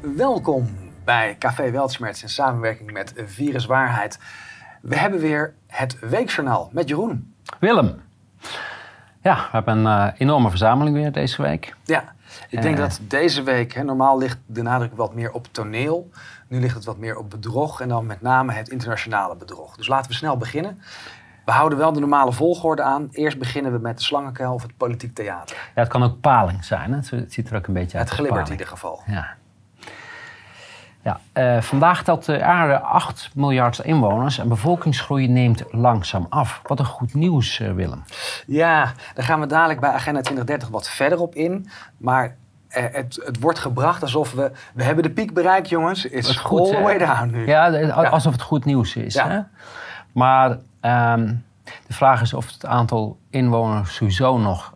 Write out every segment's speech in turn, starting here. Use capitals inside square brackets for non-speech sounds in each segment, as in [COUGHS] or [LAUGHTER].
Welkom bij Café Weltschmerz in samenwerking met Virus Waarheid. We hebben weer het Weekjournaal met Jeroen. Willem. Ja, we hebben een uh, enorme verzameling weer deze week. Ja, ik denk dat deze week, hè, normaal ligt de nadruk wat meer op toneel. Nu ligt het wat meer op bedrog en dan met name het internationale bedrog. Dus laten we snel beginnen. We houden wel de normale volgorde aan. Eerst beginnen we met de slangenkuil of het politiek theater. Ja, het kan ook paling zijn. Hè? Het ziet er ook een beetje uit. Het glibbert in ieder geval. Ja. Ja, uh, vandaag telt de aarde 8 miljard inwoners en bevolkingsgroei neemt langzaam af. Wat een goed nieuws, uh, Willem. Ja, daar gaan we dadelijk bij Agenda 2030 wat verder op in. Maar uh, het, het, wordt gebracht alsof we... We hebben de piek bereikt, jongens. Het is all the way down nu. Ja, alsof het goed nieuws is. Ja. Hè? Maar um, de vraag is of het aantal inwoners sowieso nog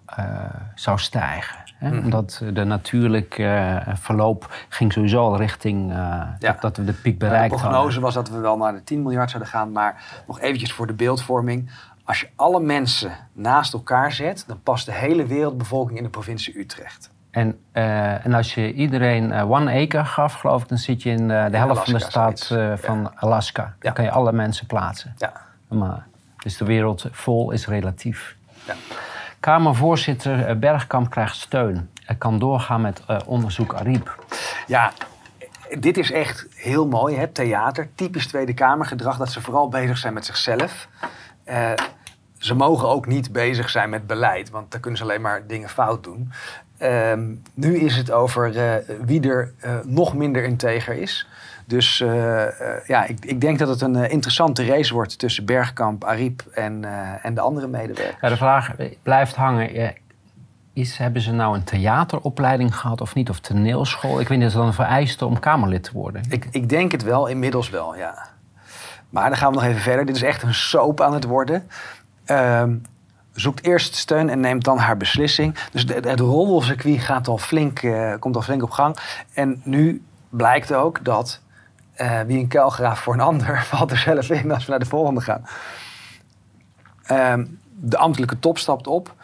zou stijgen. Hè? Mm. Omdat de natuurlijke uh, verloop ging sowieso al richting uh, ja. dat we de piek bereikt hadden. de prognose was dat we wel naar de 10 miljard zouden gaan. Maar nog eventjes voor de beeldvorming. Als je alle mensen naast elkaar zet, dan past de hele wereldbevolking in de provincie Utrecht. En, uh, en als je iedereen one acre gaf, geloof ik, dan zit je in de, de helft Alaska, van de staat van ja. Alaska. Dan kan je alle mensen plaatsen. Ja. Maar, dus de wereld vol is relatief. Ja. Kamervoorzitter eh, Bergkamp krijgt steun. Hij kan doorgaan met uh, onderzoek Ariep. Ja, dit is echt heel mooi, hè? theater. Typisch Tweede Kamergedrag, dat ze vooral bezig zijn met zichzelf. Uh, ze mogen ook niet bezig zijn met beleid, want dan kunnen ze alleen maar dingen fout doen. Uh, nu is het over wie er nog minder integer is. Dus uh, ja, ik, ik, denk dat het een uh, interessante race wordt tussen Bergkamp, Ariep en, en de andere medewerkers. Ja, de vraag blijft hangen. Is, hebben ze nou een theateropleiding gehad of niet? Of toneelschool? Ik weet niet, is dat een vereiste om Kamerlid te worden? Ik, ik denk het wel, inmiddels wel, ja. Maar dan gaan we nog even verder. Dit is echt een soap aan het worden. Ehm, zoekt eerst steun en neemt dan haar beslissing. Dus de, het roddelcircuit gaat al flink, komt al flink op gang. En nu blijkt ook dat uh, wie een kuil graaft voor een ander, [LAUGHS] valt er zelf in als we naar de volgende gaan. Uh, de ambtelijke top stapt op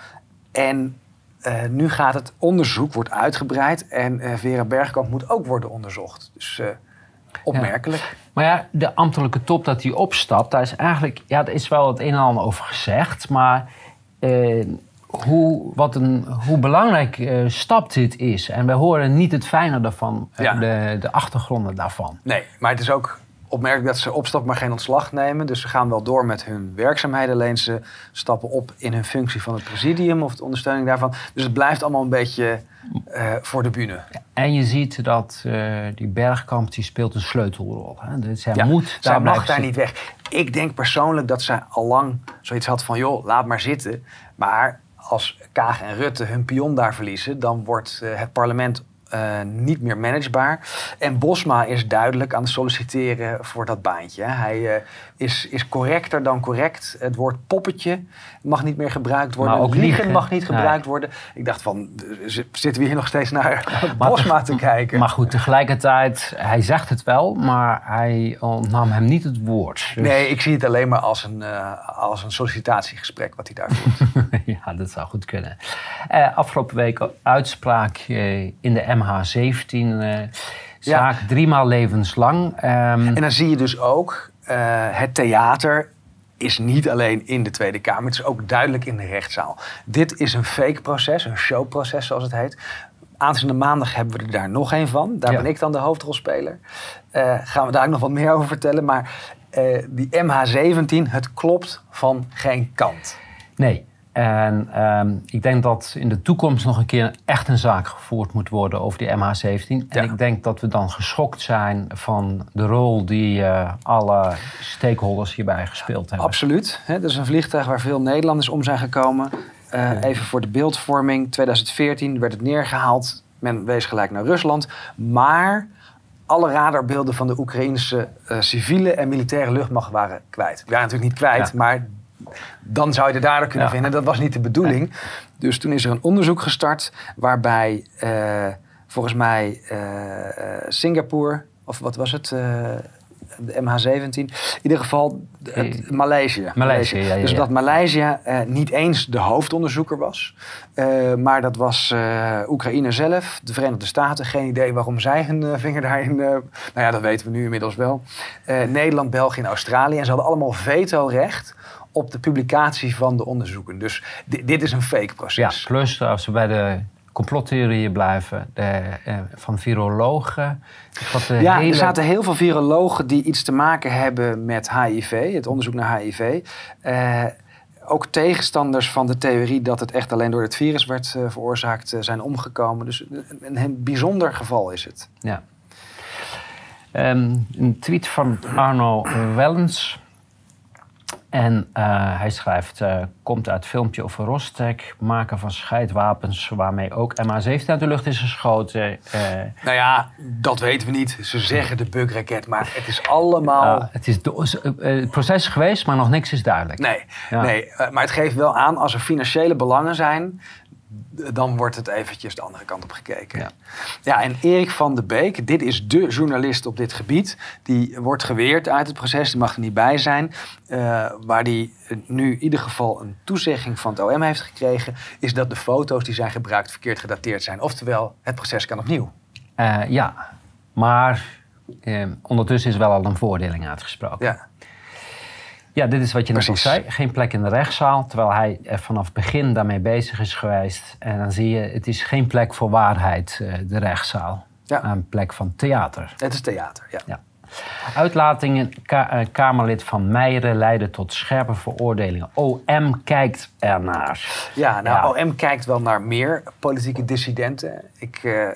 en uh, nu gaat het onderzoek, wordt uitgebreid en uh, Vera Bergkamp moet ook worden onderzocht. Dus opmerkelijk. Maar ja, de ambtelijke top dat die opstapt, daar is eigenlijk, ja, er is wel het een en ander over gezegd, maar hoe, wat een, hoe belangrijk uh, stap dit is. En wij horen niet het fijne daarvan, uh, de, de achtergronden daarvan. Nee, maar het is ook opmerkelijk dat ze opstap maar geen ontslag nemen. Dus ze gaan wel door met hun werkzaamheden. Alleen ze stappen op in hun functie van het presidium of de ondersteuning daarvan. Dus het blijft allemaal een beetje uh, voor de bühne. En je ziet dat die Bergkamp die speelt een sleutelrol. Hè? Dus zij ja, moet zij mag daar niet weg. Ik denk persoonlijk dat zij al lang zoiets had van... joh, laat maar zitten. Maar als Kaag en Rutte hun pion daar verliezen, dan wordt uh, het parlement uh, niet meer managebaar. En Bosma is duidelijk aan het solliciteren voor dat baantje. Hij uh, is, is correcter dan correct. Het woord poppetje mag niet meer gebruikt worden. Maar ook liegen mag niet gebruikt worden. Ik dacht van, zitten we hier nog steeds naar [LAUGHS] Bosma te kijken? Maar goed, tegelijkertijd, hij zegt het wel, maar hij ontnam hem niet het woord. Dus... Nee, ik zie het alleen maar als een, uh, als een sollicitatiegesprek wat hij daar voert. [LAUGHS] ja, dat zou goed kunnen. afgelopen week uitspraak in de MH17 uh, zaak, ja. driemaal levenslang. Um, en dan zie je dus ook, uh, het theater is niet alleen in de Tweede Kamer, het is ook duidelijk in de rechtszaal. Dit is een fake proces, een showproces zoals het heet. Aanstaande maandag hebben we er daar nog een van. Daar ja. ben ik dan de hoofdrolspeler. Uh, gaan we daar nog wat meer over vertellen. Maar die MH17, het klopt van geen kant. Nee, en um, ik denk dat in de toekomst nog een keer echt een zaak gevoerd moet worden over die MH17. En ja. ik denk dat we dan geschokt zijn van de rol die uh, alle stakeholders hierbij gespeeld hebben. Absoluut. Dat is een vliegtuig waar veel Nederlanders om zijn gekomen. Uh, ja. Even voor de beeldvorming. 2014 werd het neergehaald. Men wees gelijk naar Rusland. Maar alle radarbeelden van de Oekraïnse uh, civiele en militaire luchtmacht waren kwijt. Ja, natuurlijk niet kwijt, ja. maar dan zou je de dader kunnen ja. vinden. Dat was niet de bedoeling. Dus toen is er een onderzoek gestart waarbij uh, volgens mij uh, Singapore, of wat was het? Uh, de MH17. In ieder geval het, Maleisië. Maleisië, ja, ja, Dus dat Maleisië niet eens de hoofdonderzoeker was. maar dat was Oekraïne zelf, de Verenigde Staten. Geen idee waarom zij hun vinger daarin... nou ja, dat weten we nu inmiddels wel. Nederland, België en Australië. En ze hadden allemaal vetorecht op de publicatie van de onderzoeken. Dus dit is een fake proces. Ja, plus als we bij de complottheorieën blijven, de, eh, van virologen. ja, er zaten heel veel virologen die iets te maken hebben met HIV, het onderzoek naar HIV. Eh, ook tegenstanders van de theorie dat het echt alleen door het virus werd uh, veroorzaakt, zijn omgekomen. Dus een, een, bijzonder geval is het. Ja. Ehm, een tweet van Arno Wellens. En uh, hij schrijft, uh, komt uit filmpje over Rostek, maken van scheidwapens waarmee ook MH17 uit de lucht is geschoten. Uh, nou ja, dat weten we niet. Ze zeggen de bugraket, maar het is allemaal... het is het proces is geweest, maar nog niks is duidelijk. Nee, nee maar het geeft wel aan, als er financiële belangen zijn, dan wordt het eventjes de andere kant op gekeken. Ja. ja, en Erik van de Beek, dit is de journalist op dit gebied. Die wordt geweerd uit het proces, die mag er niet bij zijn. Uh, waar die nu in ieder geval een toezegging van het OM heeft gekregen... is dat de foto's die zijn gebruikt verkeerd gedateerd zijn. Oftewel, het proces kan opnieuw. Uh, ja, maar eh, ondertussen is wel al een voordeling uitgesproken. Ja. Ja, dit is wat je net al zei. Geen plek in de rechtszaal. Terwijl hij er vanaf het begin daarmee bezig is geweest. En dan zie je, het is geen plek voor waarheid, eh, de rechtszaal. Ja. Een plek van theater. Het is theater, ja. ja. Uitlatingen ka uh, Kamerlid van Meijeren leiden tot scherpe veroordelingen. OM kijkt ernaar. Ja, nou, OM kijkt wel naar meer politieke dissidenten. Ik uh,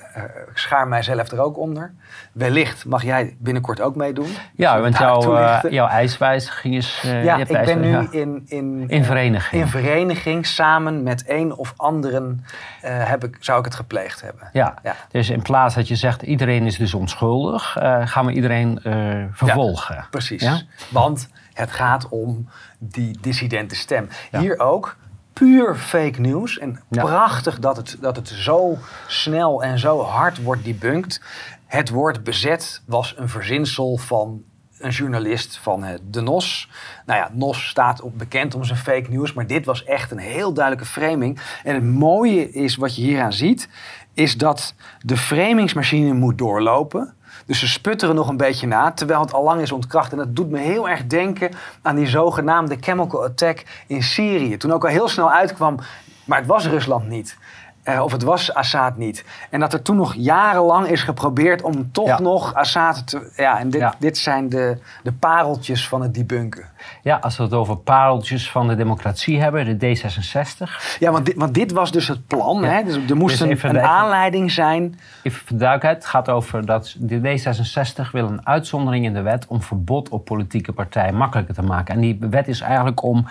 schaar mijzelf er ook onder. Wellicht mag jij binnenkort ook meedoen. Ja, want jouw, uh, jouw ijswijziging is... ja, ik ben nu in, in, in vereniging. In vereniging samen met een of anderen heb ik, zou ik het gepleegd hebben. Ja. ja, dus in plaats dat je zegt iedereen is dus onschuldig... gaan we iedereen uh, vervolgen. Ja, precies. Want het gaat om die dissidente stem. Hier ook puur fake news. En prachtig dat het, dat het zo snel en zo hard wordt debunked. Het woord bezet was een verzinsel van een journalist van de NOS. Nou ja, NOS staat op bekend om zijn fake news, maar dit was echt een heel duidelijke framing. En het mooie is wat je hieraan ziet, is dat de framingsmachine moet doorlopen. Dus ze sputteren nog een beetje na, terwijl het al lang is ontkracht. En dat doet me heel erg denken aan die zogenaamde chemical attack in Syrië. Toen ook al heel snel uitkwam, maar het was Rusland niet. Uh, of het was Assad niet. En dat er toen nog jarenlang is geprobeerd om toch nog Assad te. Ja, en dit, dit zijn de, de pareltjes van het debunken. Ja, als we het over pareltjes van de democratie hebben, de D66. Ja, want dit, want dit was dus het plan. Hè? Dus er moest dus een, aanleiding zijn. Even voor de duidelijkheid, het gaat over dat de D66 wil een uitzondering in de wet om verbod op politieke partijen makkelijker te maken. En die wet is eigenlijk om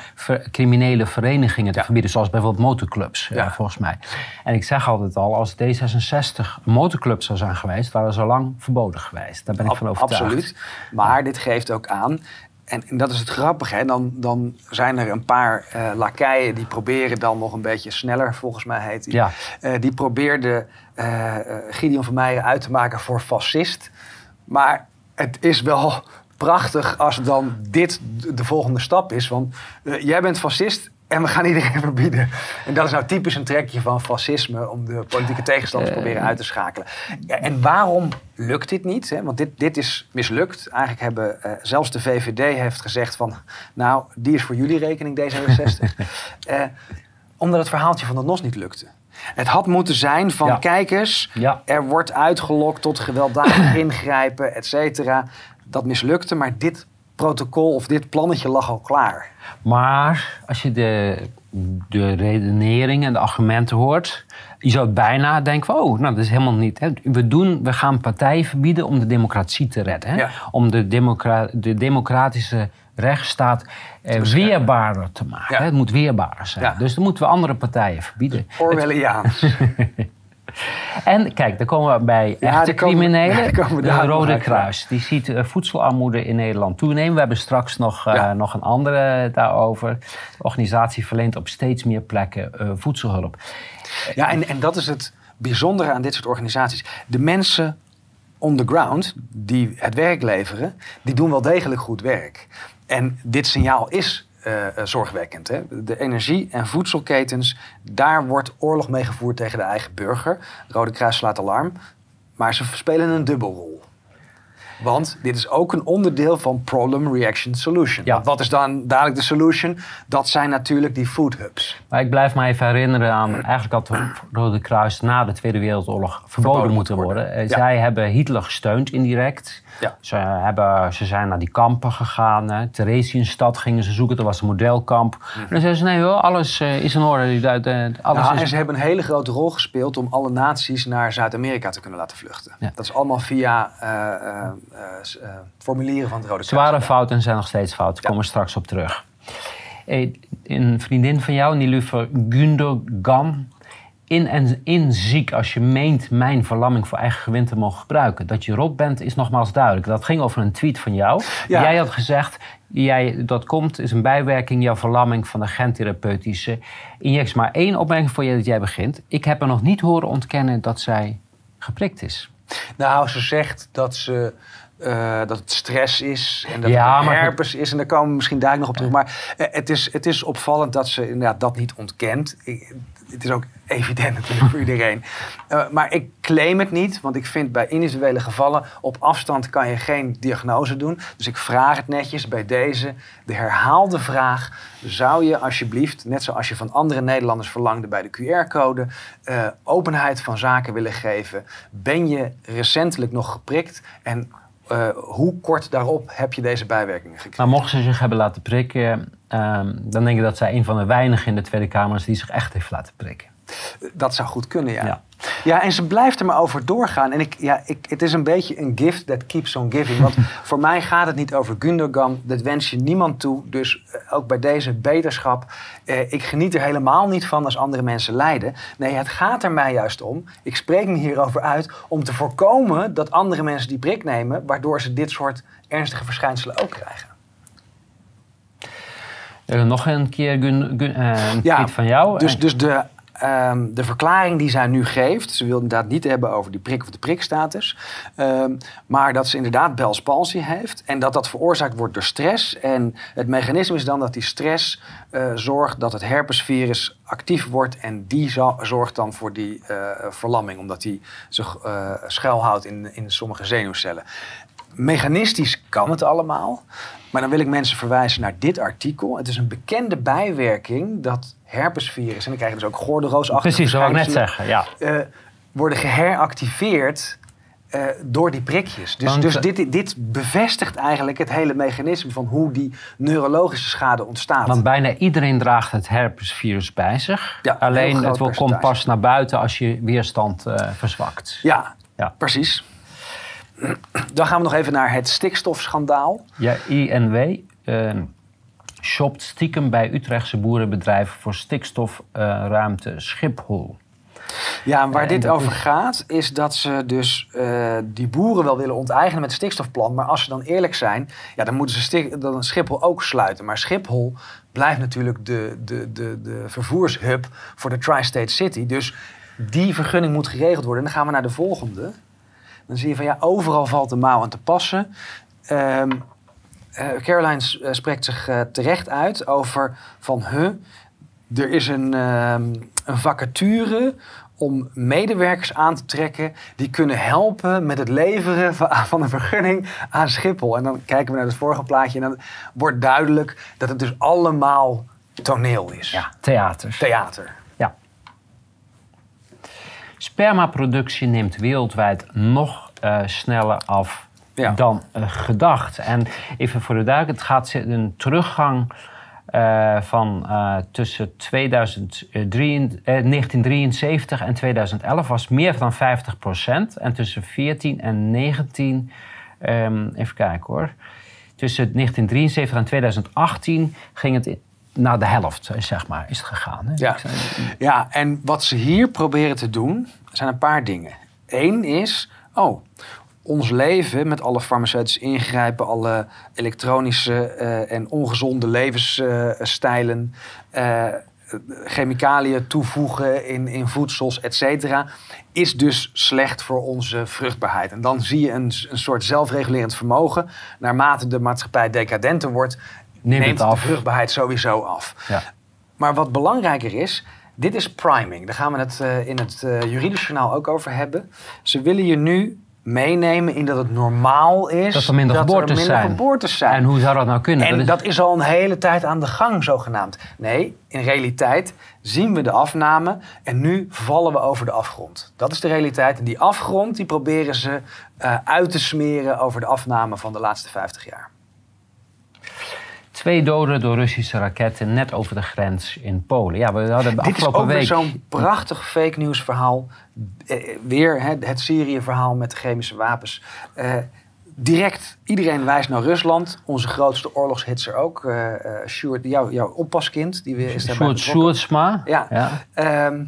criminele verenigingen te verbieden, zoals bijvoorbeeld motorclubs, ja. volgens mij. En ik zeg altijd al, als D66 een motorclub zou zijn geweest, waren ze al lang verboden geweest. Daar ben ik van overtuigd. Absoluut. Maar dit geeft ook aan, en, dat is het grappige, hè? Dan, dan zijn er een paar uh, lakeien die proberen dan nog een beetje sneller, volgens mij heet die. Ja. Uh, die probeerde uh, Gideon van Meijer uit te maken voor fascist. Maar het is wel [LAUGHS] prachtig als dan dit de volgende stap is. Want jij bent fascist, en we gaan iedereen [LAUGHS] verbieden. En dat is nou typisch een trekje van fascisme om de politieke tegenstanders te eh. proberen uit te schakelen. En waarom lukt dit niet? Hè? Want dit, dit is mislukt. Eigenlijk hebben uh, zelfs de VVD heeft gezegd van, nou, die is voor jullie rekening D66. uh, [LAUGHS] eh, omdat het verhaaltje van de NOS niet lukte. Het had moeten zijn van, kijkers, er wordt uitgelokt tot gewelddadig [COUGHS] ingrijpen, et cetera. Dat mislukte, maar dit protocol of dit plannetje lag al klaar. Maar als je de, de redenering en de argumenten hoort, je zou bijna denken: oh, nou, dat is helemaal niet. Hè. We, doen, we gaan partijen verbieden om de democratie te redden. Hè? Om de, democra de democratische rechtsstaat eh, weerbaarder te maken. Het moet weerbaarder zijn. Dus dan moeten we andere partijen verbieden. Orwelliaans. [LAUGHS] En kijk, dan komen we bij echte criminelen. [LAUGHS] de Rode Kruis. Die ziet uh, voedselarmoede in Nederland toenemen. We hebben straks nog, uh, nog een andere daarover. De organisatie verleent op steeds meer plekken uh, voedselhulp. Ja, en, en dat is het bijzondere aan dit soort organisaties. De mensen on the ground, die het werk leveren, die doen wel degelijk goed werk. En dit signaal is uh, zorgwekkend. Hè? De energie- en voedselketens, daar wordt oorlog mee gevoerd tegen de eigen burger. Rode Kruis slaat alarm, maar ze spelen een dubbelrol. Want dit is ook een onderdeel van Problem Reaction Solution. Ja. wat is dan dadelijk de solution? Dat zijn natuurlijk die food hubs. Maar ik blijf me even herinneren aan... eigenlijk had het Rode Kruis na de Tweede Wereldoorlog verboden, moeten worden. Eh, zij hebben Hitler gesteund indirect. Ja. Ze, hebben, ze zijn naar die kampen gegaan. Hè. Theresienstad gingen ze zoeken. Er was een modelkamp. Mhm. En dan zeiden ze, nee hoor, alles uh, is in orde. Alles is... En ze hebben een hele grote rol gespeeld... om alle naties naar Zuid-Amerika te kunnen laten vluchten. Dat is allemaal via uh, formulieren van het Rode Kruis. Ze waren fout en zijn nog steeds fout. Daar komen we straks op terug. een vriendin van jou, Nilufer Gundogan in en in ziek als je meent mijn verlamming voor eigen gewin te mogen gebruiken. Dat je rot bent is nogmaals duidelijk. Dat ging over een tweet van jou. Jij had gezegd, jij, dat komt, is een bijwerking, jouw verlamming van de gentherapeutische injectie. Maar één opmerking voor je dat jij begint. Ik heb er nog niet horen ontkennen dat zij geprikt is. Nou, ze zegt dat ze uh, dat het stress is en dat ja, het herpes is. En daar komen we misschien daar nog op terug. Maar uh, het, is, het is opvallend dat ze inderdaad dat niet ontkent. Ik, het is ook evident natuurlijk voor iedereen. Uh, maar ik claim het niet, want ik vind bij individuele gevallen op afstand kan je geen diagnose doen. Dus ik vraag het netjes bij deze, de herhaalde vraag. Zou je alsjeblieft, net zoals je van andere Nederlanders verlangde bij de QR-code, uh, openheid van zaken willen geven? Ben je recentelijk nog geprikt en uh, hoe kort daarop heb je deze bijwerkingen gekregen? Maar mochten ze zich hebben laten prikken, um, dan denk ik dat zij een van de weinigen in de Tweede Kamer is die zich echt heeft laten prikken. Dat zou goed kunnen, ja. ja. Ja, en ze blijft er maar over doorgaan. En ik, ja, ik, het is een beetje een gift that keeps on giving. Want [LAUGHS] voor mij gaat het niet over Gundogan. Dat wens je niemand toe. Dus eh, ook bij deze beterschap. Eh, ik geniet er helemaal niet van als andere mensen lijden. Nee, het gaat er mij juist om. Ik spreek me hierover uit om te voorkomen dat andere mensen die prik nemen. Waardoor ze dit soort ernstige verschijnselen ook krijgen. Uh, nog een keer Gun, Gun, uh, ja, van jou. Dus, dus de Ehm, de verklaring die zij nu geeft, ze wil inderdaad niet hebben over die prik of de prikstatus, um, maar dat ze inderdaad Bell's palsy heeft en dat dat veroorzaakt wordt door stress. En het mechanisme is dan dat die stress uh, zorgt dat het herpesvirus actief wordt en die zorgt dan voor die uh, verlamming, omdat die zich schuilhoudt in, in sommige zenuwcellen. Mechanistisch kan het allemaal, maar dan wil ik mensen verwijzen naar dit artikel. Het is een bekende bijwerking dat herpesvirus, en dan krijg je dus ook gordelroosachtige Precies, zou ik net zeggen, ja. Uh, worden geheractiveerd uh, door die prikjes. Dus, dus dit, dit bevestigt eigenlijk het hele mechanisme van hoe die neurologische schade ontstaat. Want bijna iedereen draagt het herpesvirus bij zich. Ja, Alleen het komt pas naar buiten als je weerstand uh, verzwakt. Ja, ja, precies. Dan gaan we nog even naar het stikstofschandaal. Ja, INW. Uh, shopt stiekem bij Utrechtse boerenbedrijf voor stikstofruimte Schiphol. Ja, waar dit over gaat, is dat ze dus uh, die boeren wel willen onteigenen met het stikstofplan. Maar als ze dan eerlijk zijn, ja, dan moeten ze dan Schiphol ook sluiten. Maar Schiphol blijft natuurlijk de, de, de, de vervoershub voor de Tri-State City. Dus die vergunning moet geregeld worden. En dan gaan we naar de volgende. Dan zie je van ja, overal valt de mouw aan te passen. Um, uh, Caroline uh, spreekt zich uh, terecht uit over van... Huh, er is een, ehm, een vacature om medewerkers aan te trekken die kunnen helpen met het leveren [LAUGHS] van een vergunning aan Schiphol. En dan kijken we naar het vorige plaatje en dan wordt duidelijk dat het dus allemaal toneel is. Ja, theater. Theater. Spermaproductie neemt wereldwijd nog sneller af dan uh, gedacht. En even voor de duidelijkheid, het gaat een teruggang uh, van tussen 2003, 1973 en 2011 was meer dan 50 procent. En tussen 14 en 19, um, ehm, even kijken hoor. Tussen 1973 en 2018 ging het naar de helft, zeg maar, is het gegaan. Hè? Ja. ja, en wat ze hier proberen te doen, zijn een paar dingen. Eén is, oh, ons leven met alle farmaceutische ingrijpen, alle elektronische uh, en ongezonde levensstijlen, uh, chemicaliën toevoegen in, in voedsels, et cetera, is dus slecht voor onze vruchtbaarheid. En dan zie je een, een soort zelfregulerend vermogen. Naarmate de maatschappij decadenter wordt, neemt, neemt de vruchtbaarheid sowieso af. Ja. Maar wat belangrijker is, dit is priming. Daar gaan we het uh, in het uh, juridisch journaal ook over hebben. Ze willen je nu meenemen in dat het normaal is dat er minder, geboortes, zijn. geboortes zijn. En hoe zou dat nou kunnen? En dat is... al een hele tijd aan de gang, zogenaamd. Nee, in realiteit zien we de afname en nu vallen we over de afgrond. Dat is de realiteit. En die afgrond die proberen ze uh, uit te smeren over de afname van de laatste 50 jaar. Twee doden door Russische raketten net over de grens in Polen. Ja, we hadden de Dit afgelopen week... Is ook zo'n prachtig fake news verhaal. Eh, weer hè, het Syrië-verhaal met de chemische wapens. Eh, direct, iedereen wijst naar Rusland. Onze grootste oorlogshitser ook. Uh, Sjoerd, jouw oppaskind. Die weer is Sjoerd Ja. ja. Ehm,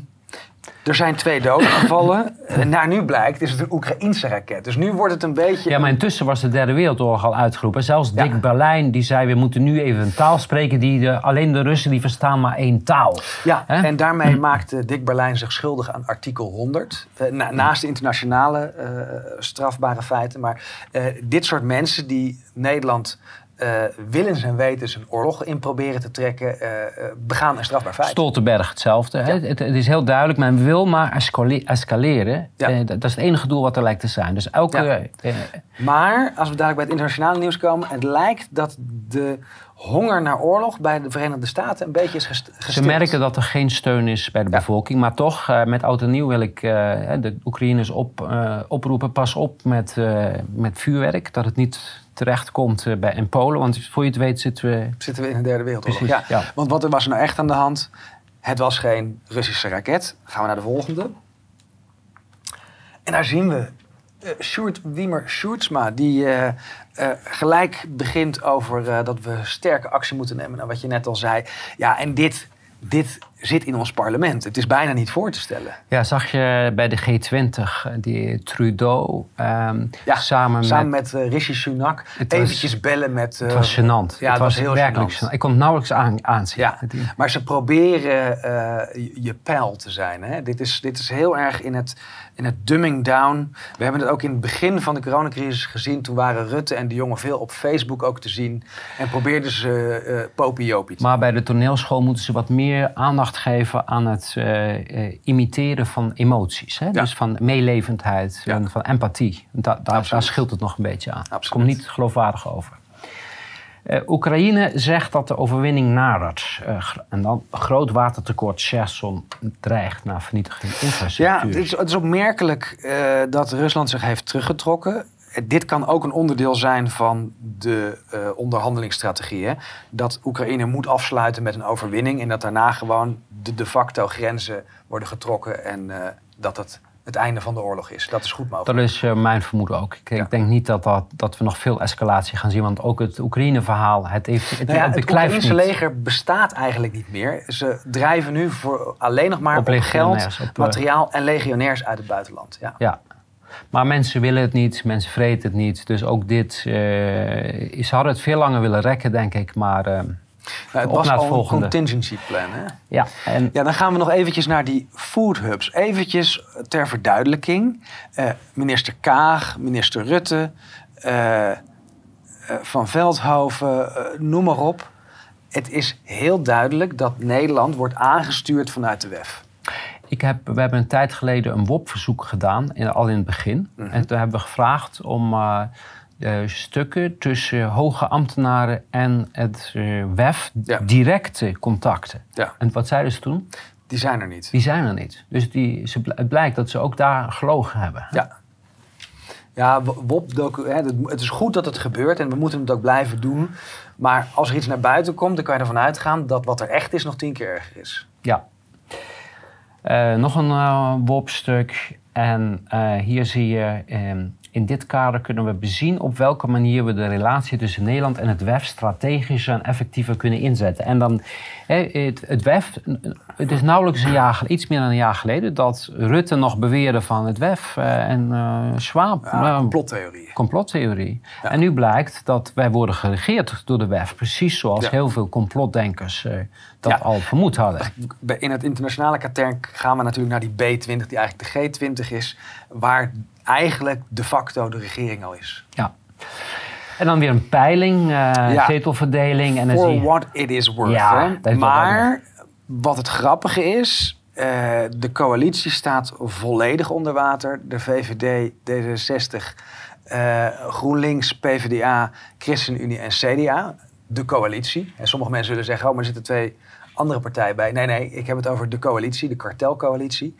er zijn twee doden gevallen. [LAUGHS] Naar nu blijkt is het een Oekraïnse raket. Dus nu wordt het een beetje... Ja, maar intussen was de Derde Wereldoorlog al uitgeroepen. Zelfs Dick Berlijn die zei... we moeten nu even een taal spreken... die de, alleen de Russen die verstaan maar één taal. Ja, en daarmee maakte Dick Berlijn zich schuldig aan artikel 100. Eh, naast de internationale uh, strafbare feiten. Maar uh, dit soort mensen die Nederland uh, willens en wetens een oorlog in proberen te trekken, uh, begaan een strafbaar feit. Stoltenberg hetzelfde. Het, het, is heel duidelijk, men wil maar escaleren. Ja. dat is het enige doel wat er lijkt te zijn. Dus elke, maar als we dadelijk bij het internationale nieuws komen, het lijkt dat de honger naar oorlog bij de Verenigde Staten een beetje is gestild. Ze merken dat er geen steun is bij de bevolking. Maar toch, uh, met oud en nieuw wil ik uh, de Oekraïners op, uh, oproepen. Pas op met, met vuurwerk. Dat het niet terecht komt bij, in Polen. Want voor je het weet zitten we... Zitten we in de derde wereldoorlog. Ja. ja. Want wat er was er nou echt aan de hand? Het was geen Russische raket. Gaan we naar de volgende. En daar zien we uh, Sjoerd Wiemer Sjoerdsma, die uh, uh, gelijk begint over dat we sterke actie moeten nemen. Nou, wat je net al zei. Ja, en dit, dit zit in ons parlement. Het is bijna niet voor te stellen. Ja, zag je bij de G20 die Trudeau um, ja, samen, samen met, met Rishi Sunak eventjes bellen met... het was gênant. Ja, het, was, heel werkelijk gênant. Ik kon het nauwelijks aan, aanzien. Ja, maar ze proberen je pijl te zijn. Hè? Dit, is, dit is heel erg in het in het dumbing down. We hebben het ook in het begin van de coronacrisis gezien. Toen waren Rutte en de jongen veel op Facebook ook te zien. En probeerden ze uh, popiopie Maar bij de toneelschool moeten ze wat meer aandacht geven aan het uh, imiteren van emoties. Hè? Dus van meelevendheid en van empathie. Da daar, daar scheelt het nog een beetje aan. Het komt niet geloofwaardig over. Uh, Oekraïne zegt dat de overwinning nadert. Uh, en dan groot watertekort Cherson dreigt naar vernietiging infrastructuur. Ja, het is, het is opmerkelijk uh, dat Rusland zich heeft teruggetrokken. Dit kan ook een onderdeel zijn van de onderhandelingsstrategie. Hè? Dat Oekraïne moet afsluiten met een overwinning en dat daarna gewoon de de facto grenzen worden getrokken en dat het het einde van de oorlog is. Dat is goed mogelijk. Dat is uh, mijn vermoeden ook. Ik, ik, denk niet dat, dat, dat we nog veel escalatie gaan zien. Want ook het Oekraïne-verhaal, het heeft het, nou ja, het, het Oekraïnse leger bestaat eigenlijk niet meer. Ze drijven nu voor alleen nog maar op, op geld, op, eh, materiaal en legionairs uit het buitenland. Ja. ja. Maar mensen willen het niet, mensen vreten het niet. Dus ook dit, uh, ze hadden het veel langer willen rekken, denk ik. Maar uh, nou, het was al een contingency plan, hè? Ja, en... ja, dan gaan we nog eventjes naar die food hubs. Eventjes ter verduidelijking. Uh, minister Kaag, minister Rutte, Van Veldhoven, noem maar op. Het is heel duidelijk dat Nederland wordt aangestuurd vanuit de WEF. Ik heb, we hebben een tijd geleden een WOP-verzoek gedaan, in, al in het begin. Mhm. En toen hebben we gevraagd om uh, stukken tussen hoge ambtenaren en het uh, WEF directe contacten. Ja. En wat zeiden ze toen? Die zijn er niet. Die zijn er niet. Dus die, ze, het blijkt dat ze ook daar gelogen hebben. Ja. Ja, WOP, het is goed dat het gebeurt en we moeten het ook blijven doen. Maar als er iets naar buiten komt, dan kan je ervan uitgaan dat wat er echt is nog tien keer erger is. Ja. Uh, nog een WOP-stuk. En hier zie je ehm, In dit kader kunnen we bezien op welke manier we de relatie tussen Nederland en het WEF strategischer en effectiever kunnen inzetten. En dan, het, het WEF, het is nauwelijks een jaar, iets meer dan een jaar geleden dat Rutte nog beweerde van het WEF eh, en uh, Schwab. Ja, complottheorie. Complottheorie. En nu blijkt dat wij worden geregeerd door de WEF, precies zoals heel veel complotdenkers uh, dat al vermoed hadden. In het internationale katern gaan we natuurlijk naar die B20, die eigenlijk de G20 is, waar eigenlijk de facto de regering al is. Ja. En dan weer een peiling, uh, zetelverdeling. En dan For what it is worth. Ja, maar wat het grappige is, uh, de coalitie staat volledig onder water. De VVD, D66, uh, GroenLinks, PvdA, ChristenUnie en CDA. De coalitie. En sommige mensen zullen zeggen, oh, maar er zitten twee andere partijen bij. Nee, nee, ik heb het over de coalitie, de kartelcoalitie.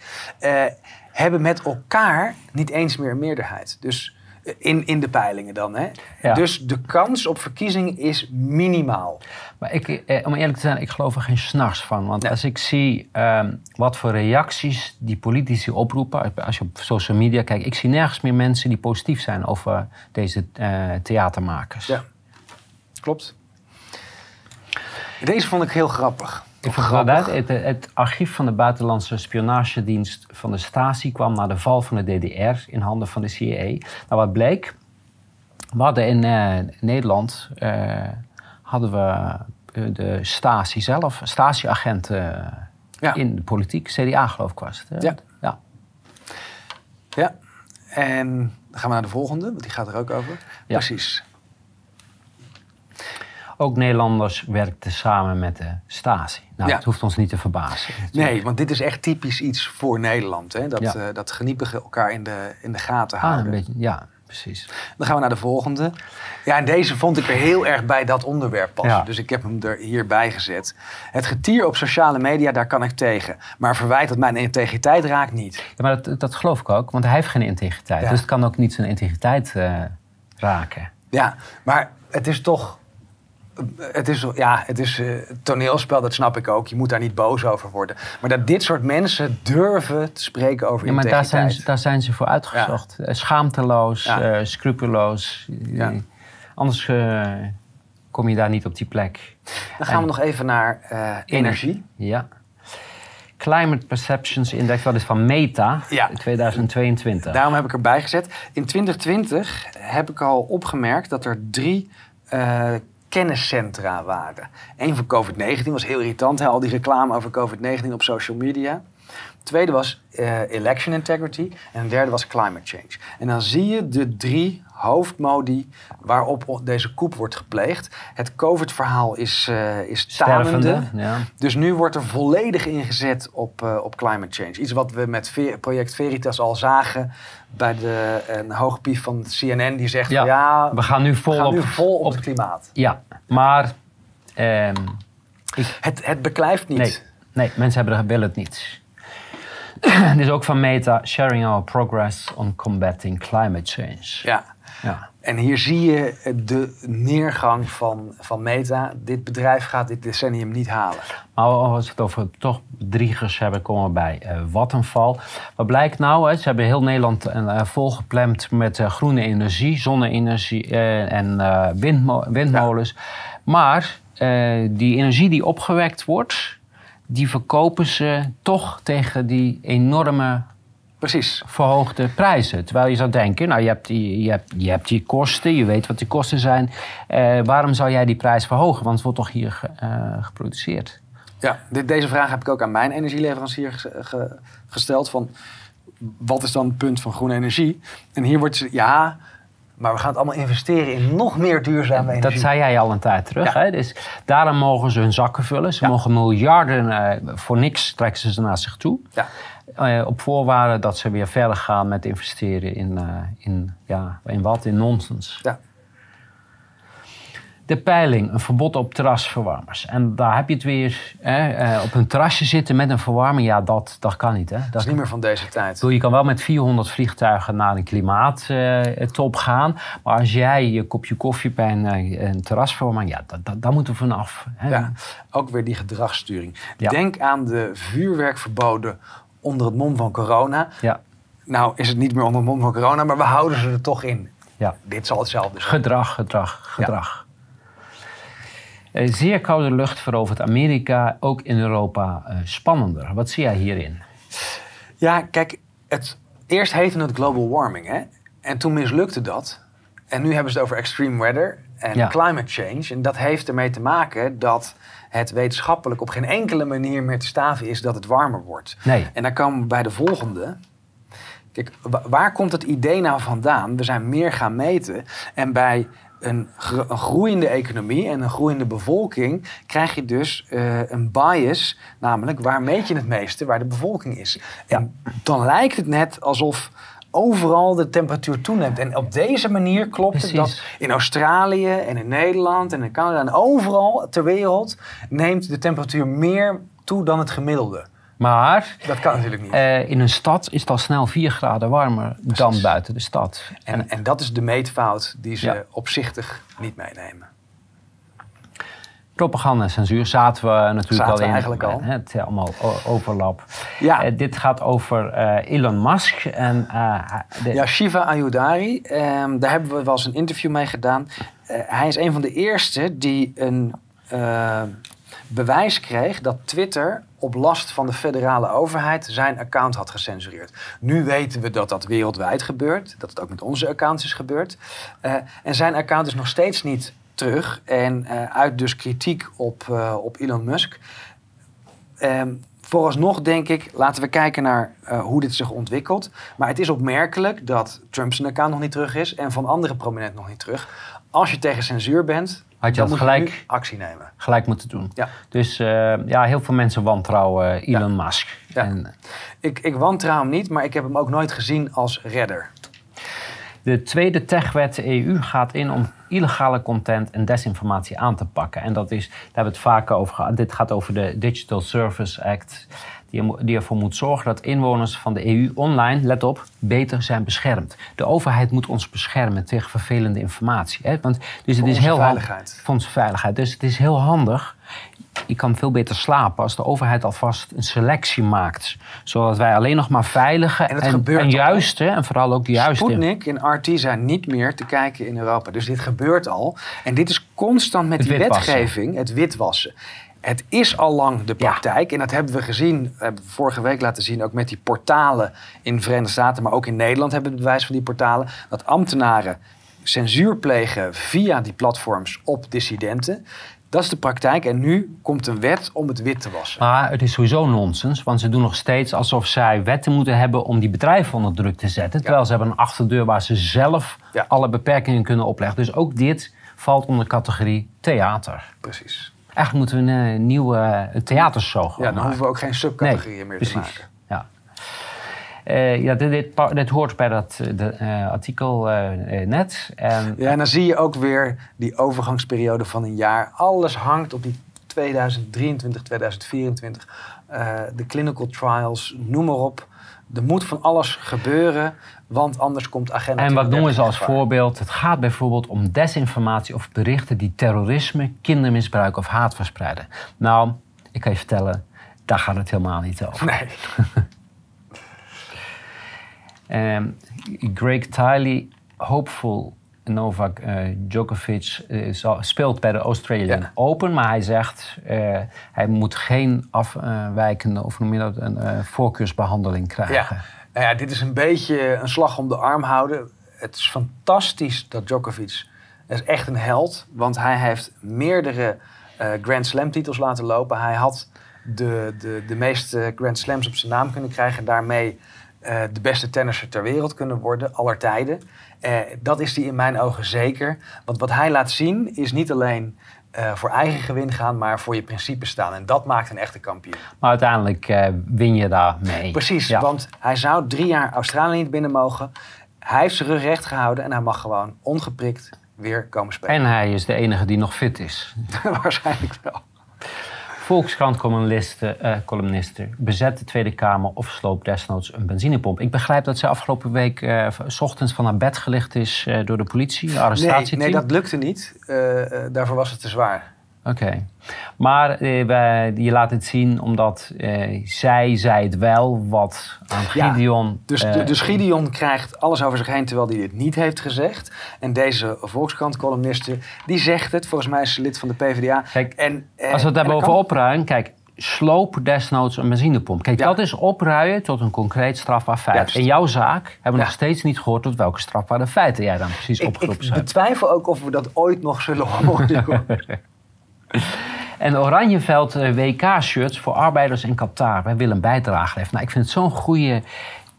Hebben met elkaar niet eens meer een meerderheid. Dus eh, in, in de peilingen dan. Hè? Dus de kans op verkiezing is minimaal. Maar ik, eh, om eerlijk te zijn, ik geloof er geen s'nachts van. Want als ik zie ehm, wat voor reacties die politici oproepen... als je op social media kijkt... ik zie nergens meer mensen die positief zijn over deze uh, theatermakers. Ja, klopt. Deze vond ik heel grappig. Uit, het, het, archief van de buitenlandse spionagedienst van de Stasi kwam na de val van de DDR in handen van de CIA. Nou, wat bleek, we hadden in uh, Nederland uh, hadden we uh, de Stasi zelf, Stasi-agenten ja. in de politiek, CDA geloof ik was het. Ja. ja. Ja, en dan gaan we naar de volgende, want die gaat er ook over. Ja. Precies. Ook Nederlanders werkten samen met de Stasi. Nou, ja. dat hoeft ons niet te verbazen. Nee, want dit is echt typisch iets voor Nederland. Hè? Dat, ja. uh, dat geniepigen elkaar in de, in de gaten ah, houden. Een beetje, ja, precies. Dan gaan we naar de volgende. Ja, en deze vond ik er heel erg bij dat onderwerp passen. Dus ik heb hem er hierbij gezet. Het getier op sociale media, daar kan ik tegen. Maar verwijt dat mijn integriteit raakt niet. Ja, maar dat, dat geloof ik ook, want hij heeft geen integriteit. Dus het kan ook niet zijn integriteit uh, raken. Ja, maar het is toch het is, ja, het is uh, toneelspel, dat snap ik ook. Je moet daar niet boos over worden. Maar dat dit soort mensen durven te spreken over ja, maar daar zijn, daar zijn ze voor uitgezocht. Ja. Eh, schaamteloos, ja. uh, scrupuloos. Ja. Anders uh, kom je daar niet op die plek. Dan gaan we nog even naar energie. Ja. Climate Perceptions Index, dat is van Meta, ja. 2022. Daarom heb ik erbij gezet. In 2020 heb ik al opgemerkt dat er drie kenniscentra waren. Eén van COVID-19 was heel irritant, hè? al die reclame over COVID-19 op social media. Tweede was uh, election integrity en het derde was climate change. En dan zie je de drie hoofdmodi waarop deze koep wordt gepleegd. Het COVID-verhaal is, uh, is tanende. Ja. Dus nu wordt er volledig ingezet op, uh, op climate change. Iets wat we met project Veritas al zagen bij de een hoogpief van CNN. Die zegt, ja, ja we gaan nu vol, gaan op, nu vol op, het klimaat. Ja, maar... Um, ik, het, het beklijft niet. Nee, nee mensen hebben, willen het niet. [COUGHS] Dit is ook van Meta, sharing our progress on combating climate change. Ja. ja. En hier zie je de neergang van, van Meta. Dit bedrijf gaat dit decennium niet halen. Maar als we het over toch driegers hebben, komen we bij uh, Vattenfall. Wat blijkt nou? Hè? Ze hebben heel Nederland uh, volgeplemd met uh, groene energie, zonne-energie en windmo windmolens. Maar die energie die opgewekt wordt, die verkopen ze toch tegen die enorme Precies. verhoogde prijzen. Terwijl je zou denken, nou je hebt die, je hebt, je hebt die kosten, je weet wat die kosten zijn. Eh, waarom zou jij die prijs verhogen? Want het wordt toch hier uh, geproduceerd. Ja, dit, deze vraag heb ik ook aan mijn energieleverancier gesteld. Van, wat is dan het punt van groene energie? En hier wordt ze, ja, maar we gaan het allemaal investeren in nog meer duurzame energie. Dat zei jij al een tijd terug. Hè? Dus daarom mogen ze hun zakken vullen. Ze mogen miljarden, uh, voor niks trekken ze ze naar zich toe. Ja. Uh, op voorwaarde dat ze weer verder gaan met investeren in, uh, in, ja, in wat? In nonsens. Ja. De peiling, een verbod op terrasverwarmers. En daar heb je het weer. Hè, op een terrasje zitten met een verwarming, ja, dat, dat kan niet. Hè? Dat, is niet meer van deze tijd. je kan wel met 400 vliegtuigen naar een klimaattop gaan. Maar als jij je kopje koffie bij een, een terrasverwarming, ja, dat, daar moeten we vanaf. Hè? Ja, ook weer die gedragssturing. Denk aan de vuurwerkverboden onder het mom van corona. Ja. nou is het niet meer onder mond van corona, maar we houden ze er toch in. Ja. Dit zal hetzelfde zijn. Gedrag, gedrag, gedrag. Ja. Zeer koude lucht verovert Amerika, ook in Europa uh, spannender. Wat zie jij hierin? Ja, kijk, het, eerst heette het global warming, hè? En toen mislukte dat. En nu hebben ze het over extreme weather en climate change. En dat heeft ermee te maken dat het wetenschappelijk op geen enkele manier meer te staven is dat het warmer wordt. Nee. En dan komen we bij de volgende. Kijk, waar komt het idee nou vandaan? We zijn meer gaan meten. En bij een, een groeiende economie en een groeiende bevolking krijg je dus uh, een bias, namelijk waar meet je het meeste, waar de bevolking is. En dan lijkt het net alsof overal de temperatuur toeneemt. En op deze manier klopt het dat in Australië en in Nederland en in Canada en overal ter wereld neemt de temperatuur meer toe dan het gemiddelde. Maar dat kan natuurlijk niet. Uh, in een stad is het al snel 4 graden warmer dan buiten de stad. En, en dat is de meetfout die ze opzichtig niet meenemen. Propaganda en censuur zaten we natuurlijk zaten al in. eigenlijk al. Het is allemaal overlap. Ja. Uh, dit gaat over uh, Elon Musk. En, de... Ja, Shiva Ayudari. Um, daar hebben we wel eens een interview mee gedaan. hij is een van de eerste die een bewijs kreeg dat Twitter op last van de federale overheid zijn account had gecensureerd. Nu weten we dat dat wereldwijd gebeurt, dat het ook met onze accounts is gebeurd. Uh, en zijn account is nog steeds niet terug en uh, uit dus kritiek op, uh, op Elon Musk. Ehm, vooralsnog denk ik, laten we kijken naar hoe dit zich ontwikkelt. Maar het is opmerkelijk dat Trump zijn account nog niet terug is en van andere prominenten nog niet terug. Als je tegen censuur bent, had je dat gelijk actie nemen. Gelijk moeten doen. Ja. Dus uh, ja, heel veel mensen wantrouwen Elon Musk. Ja. En, ik, ik wantrouw hem niet, maar ik heb hem ook nooit gezien als redder. De tweede techwet EU gaat in om illegale content en desinformatie aan te pakken. En dat is, daar hebben we het vaker over gehad. Dit gaat over de Digital Service Act die ervoor moet zorgen dat inwoners van de EU online, let op, beter zijn beschermd. De overheid moet ons beschermen tegen vervelende informatie. Hè? Want, dus het is heel veiligheid. Onze veiligheid. Dus het is heel handig. Je kan veel beter slapen als de overheid alvast een selectie maakt. Zodat wij alleen nog maar veilige en, en, en juiste, en vooral ook de juiste... Sputnik en RT zijn niet meer te kijken in Europa. Dus dit gebeurt al. En dit is constant met die wetgeving, het witwassen. Het is al lang de praktijk. En dat hebben we gezien, hebben we vorige week laten zien, ook met die portalen in de Verenigde Staten, maar ook in Nederland hebben we het bewijs van die portalen, dat ambtenaren censuur plegen via die platforms op dissidenten. Dat is de praktijk en nu komt een wet om het wit te wassen. Maar het is sowieso nonsens, want ze doen nog steeds alsof zij wetten moeten hebben om die bedrijven onder druk te zetten. Terwijl ze hebben een achterdeur waar ze zelf alle beperkingen kunnen opleggen. Dus ook dit valt onder categorie theater. Precies. Eigenlijk moeten we een, eh, nieuwe theatershow gaan Ja, dan hoeven we ook geen subcategorieën meer te maken. Ja. Uh, ja, dit, dit, dit, hoort bij dat eh, de, uh, artikel uh, net. En, ja, en dan zie je ook weer die overgangsperiode van een jaar. Alles hangt op die 2023, 2024. de clinical trials, noem maar op. Er moet van alles gebeuren, want anders komt agenda. En wat noemen ze als voorbeeld? Het gaat bijvoorbeeld om desinformatie of berichten die terrorisme, kindermisbruik of haat verspreiden. Nou, ik kan je vertellen, daar gaat het helemaal niet over. Nee. um, [LAUGHS] Greg Tiley, hopeful Novak uh, Djokovic uh, speelt bij de Australian Open, maar hij zegt uh, hij moet geen afwijkende of noem je dat een voorkeursbehandeling krijgen. Ja. Nou ja, dit is een beetje een slag om de arm houden. Het is fantastisch dat Djokovic is echt een held, want hij heeft meerdere Grand Slam titels laten lopen. Hij had de, de, de meeste Grand Slams op zijn naam kunnen krijgen en daarmee de beste tennisser ter wereld kunnen worden, aller tijden. Uh, dat is hij in mijn ogen zeker. Want wat hij laat zien is niet alleen uh, voor eigen gewin gaan, maar voor je principes staan. En dat maakt een echte kampioen. Maar uiteindelijk uh, win je daar mee. Precies, want hij zou drie jaar Australië niet binnen mogen. Hij heeft zijn rug recht gehouden en hij mag gewoon ongeprikt weer komen spelen. En hij is de enige die nog fit is. [LAUGHS] Waarschijnlijk wel. Volkskrant-columnisten uh, columnisten, bezet de Tweede Kamer of sloop desnoods een benzinepomp. Ik begrijp dat ze afgelopen week uh, s ochtends van haar bed gelicht is uh, door de politie, arrestatieteam. Nee, nee, dat lukte niet. daarvoor was het te zwaar. Oké. Maar eh, je laat het zien omdat eh, zij zei het wel, wat aan Gideon... dus, eh, dus Gideon krijgt alles over zich heen terwijl hij dit niet heeft gezegd. En deze Volkskrant-columniste, die zegt het. Volgens mij is ze lid van de PvdA. Kijk, en, als we het daarboven kan... opruimen, kijk, sloop desnoods een benzinepomp. Kijk, dat is opruien tot een concreet strafbaar feit. In jouw zaak hebben we nog steeds niet gehoord tot welke strafbare feiten jij dan precies opgeroepen hebt. Ik betwijfel ook of we dat ooit nog zullen horen. [LAUGHS] En Oranjeveld eh, WK-shirts voor arbeiders in Qatar. Wij willen een bijdrage leveren. Nou, ik vind het zo'n goede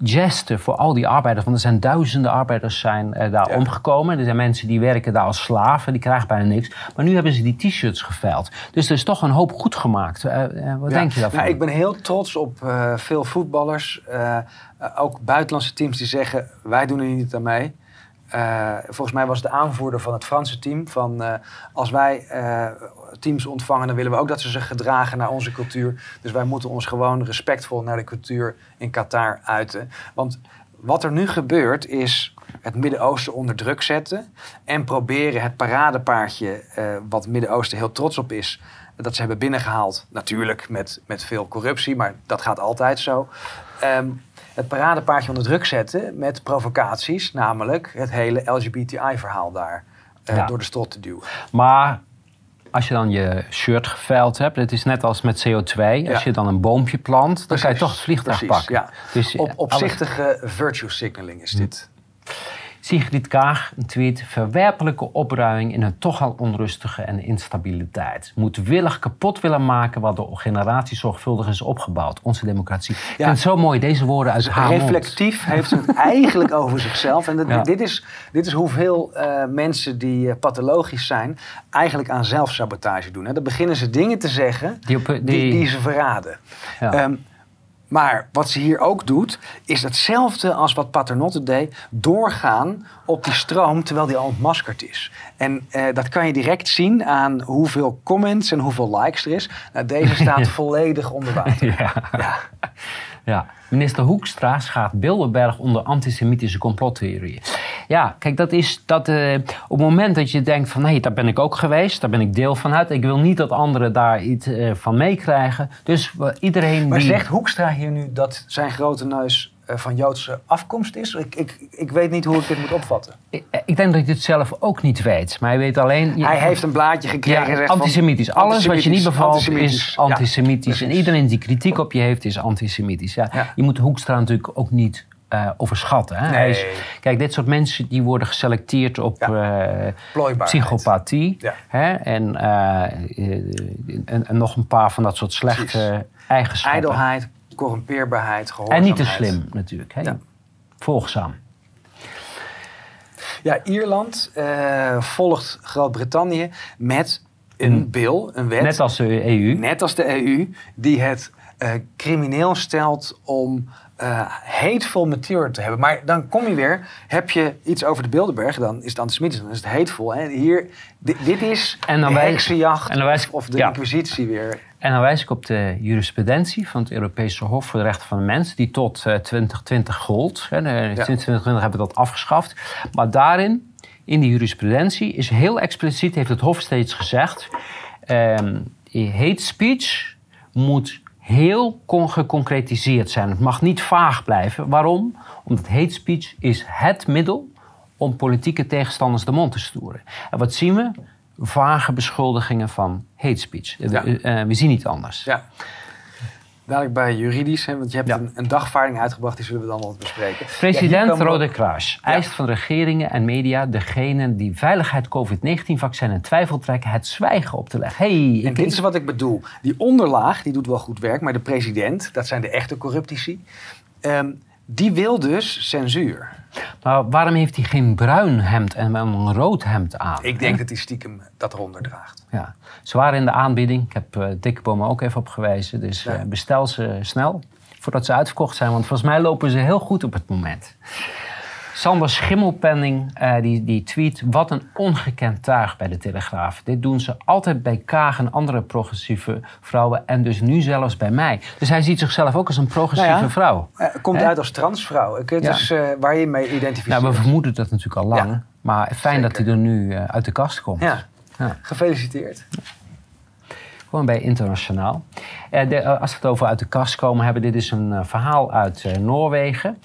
geste voor al die arbeiders. Want er zijn duizenden arbeiders zijn, uh, daar omgekomen. Er zijn mensen die werken daar als slaven. Die krijgen bijna niks. Maar nu hebben ze die t-shirts geveild. Dus er is toch een hoop goed gemaakt. Uh, wat denk je daarvan? Nou, ik ben heel trots op veel voetballers. ook buitenlandse teams die zeggen... wij doen er niet aan mee. Uh, volgens mij was de aanvoerder van het Franse team van uh, als wij uh, teams ontvangen, dan willen we ook dat ze zich gedragen naar onze cultuur. Dus wij moeten ons gewoon respectvol naar de cultuur in Qatar uiten. Want wat er nu gebeurt is het Midden-Oosten onder druk zetten en proberen het paradepaardje, wat het Midden-Oosten heel trots op is, dat ze hebben binnengehaald. Natuurlijk met, met veel corruptie, maar dat gaat altijd zo. Um, het paradepaardje onder druk zetten met provocaties, namelijk het hele LGBTI-verhaal daar uh, door de strot te duwen. Maar als je dan je shirt geveild hebt, het is net als met CO2. Als je dan een boompje plant, dan kan je toch het vliegtuig pakken. Ja. Dus, Op, opzichtige virtue signaling is dit. Sigrid Kaag een tweet: verwerpelijke opruiming in een toch al onrustige en instabiliteit. Moedwillig kapot willen maken wat door generaties zorgvuldig is opgebouwd. Onze democratie. Ja. Ik vind het zo mooi, deze woorden uit haar Reflectief heeft ze het [LAUGHS] eigenlijk over zichzelf. En dit, is, dit is hoeveel uh, mensen die uh, pathologisch zijn, eigenlijk aan zelfsabotage doen. Hè. Dan beginnen ze dingen te zeggen die, op, die... die, die ze verraden. Ja. Um, maar wat ze hier ook doet, is hetzelfde als wat Paternotte deed: doorgaan op die stroom terwijl die al ontmaskerd is. En eh, dat kan je direct zien aan hoeveel comments en hoeveel likes er is. Nou, deze [LAUGHS] staat volledig onder water. Ja. ja. Ja. Minister Hoekstra schaadt Bilderberg onder antisemitische complottheorieën. Ja, kijk, dat is dat uh, op het moment dat je denkt van... hé, hey, daar ben ik ook geweest, daar ben ik deel van uit. Ik wil niet dat anderen daar iets uh, van meekrijgen. Dus uh, iedereen Maar die... zegt Hoekstra hier nu dat zijn grote neus van Joodse afkomst is? Ik, ik, ik weet niet hoe ik dit moet opvatten. Ik, ik denk dat hij het zelf ook niet weet. Maar hij weet alleen... Hij heeft een blaadje gekregen. Ja, antisemitisch. Alles antisemitisch, wat je niet bevalt is antisemitisch. en iedereen die kritiek op je heeft is antisemitisch. Ja, Je moet Hoekstra natuurlijk ook niet uh, overschatten. Hè? Nee. Is, kijk, dit soort mensen die worden geselecteerd op ja. uh, psychopathie. Ja. Hè? En, uh, en, en, nog een paar van dat soort slechte Precies. eigenschappen. Ijdelheid, corrumpeerbaarheid, gehoorzaamheid. En niet te slim natuurlijk. Hè? Ja. Volgzaam. Ja, Ierland volgt Groot-Brittannië met een bill, een wet. Net als de EU. Net als de EU, die het crimineel stelt om uh, hateful material te hebben. Maar dan kom je weer, heb je iets over de Bilderberg, dan is het antisemitisch, dan is het hateful. Hè? Hier, dit, dit is en dan de heksenjacht en dan wijs ik, of de ja. inquisitie weer. En dan wijs ik op de jurisprudentie van het Europese Hof voor de Rechten van de Mens, die tot uh, 2020 gold. Hè? Sinds 2020 hebben we dat afgeschaft. Maar daarin, in die jurisprudentie, is heel expliciet, heeft het Hof steeds gezegd, um, hate speech moet heel geconcretiseerd zijn. Het mag niet vaag blijven. Waarom? Omdat hate speech is het middel om politieke tegenstanders de mond te stoeren. En wat zien we? Vage beschuldigingen van hate speech. Ja. We, uh, we zien niet anders. Ja. Dadelijk bij juridisch, hè, want je hebt een, een, dagvaarding uitgebracht, die zullen we dan nog bespreken. President ja, Rode Kruis eist van regeringen en media degenen die veiligheid COVID-19-vaccin in twijfel trekken, het zwijgen op te leggen. Hey, en dit is wat ik bedoel. Die onderlaag, die doet wel goed werk, maar de president, dat zijn de echte corruptici, um, die wil dus censuur. Maar waarom heeft hij geen bruin hemd en een rood hemd aan? Ik denk dat hij stiekem dat eronder draagt. Ja. Ze waren in de aanbieding. Ik heb uh, Dikke Bomen ook even op gewezen. Dus uh, bestel ze snel voordat ze uitverkocht zijn. Want volgens mij lopen ze heel goed op het moment. Sander Schimmelpenning uh, die, die tweet... wat een ongekend tuig bij de Telegraaf. Dit doen ze altijd bij Kaag en andere progressieve vrouwen... en dus nu zelfs bij mij. Dus hij ziet zichzelf ook als een progressieve nou ja, vrouw. Uh, komt He? uit als transvrouw. Ik, dus, uh, waar je mee identificeert. Nou, we vermoeden dat natuurlijk al lang. Ja. Maar fijn Zeker. dat hij er nu uit de kast komt. Ja. Gefeliciteerd. Gewoon bij internationaal. De, als we het over uit de kast komen hebben, dit is een verhaal uit Noorwegen.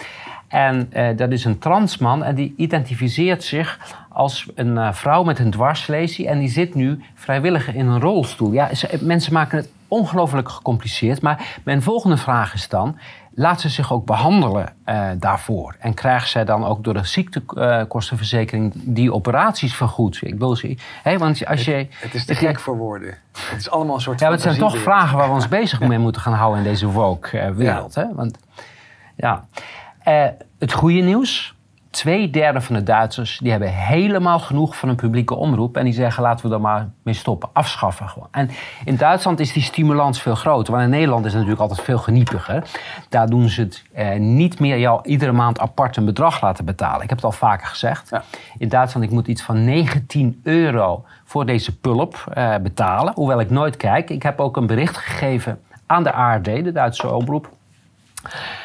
En dat is een transman en die identificeert zich als een vrouw met een dwarslesie. En die zit nu vrijwillig in een rolstoel. Ja, mensen maken het ongelooflijk gecompliceerd. Maar mijn volgende vraag is dan: laat ze zich ook behandelen uh, daarvoor? En krijgt zij dan ook door de ziektekostenverzekering die operaties vergoed? Ik wil ze. Hè, want als je, het, het is te gek voor woorden. Het is allemaal een soort. Ja, het zijn toch vragen waar we ons bezig mee moeten gaan houden in deze woke-wereld. Ja. Want ja, uh, het goede nieuws twee derde van de Duitsers die hebben helemaal genoeg van een publieke omroep. En die zeggen laten we er maar mee stoppen. Afschaffen gewoon. En in Duitsland is die stimulans veel groter. Want in Nederland is het natuurlijk altijd veel geniepiger. Daar doen ze het eh, niet meer jou iedere maand apart een bedrag laten betalen. Ik heb het al vaker gezegd. Ja. In Duitsland ik moet iets van 19 euro voor deze pulp eh, betalen. Hoewel ik nooit kijk. Ik heb ook een bericht gegeven aan de ARD, de Duitse omroep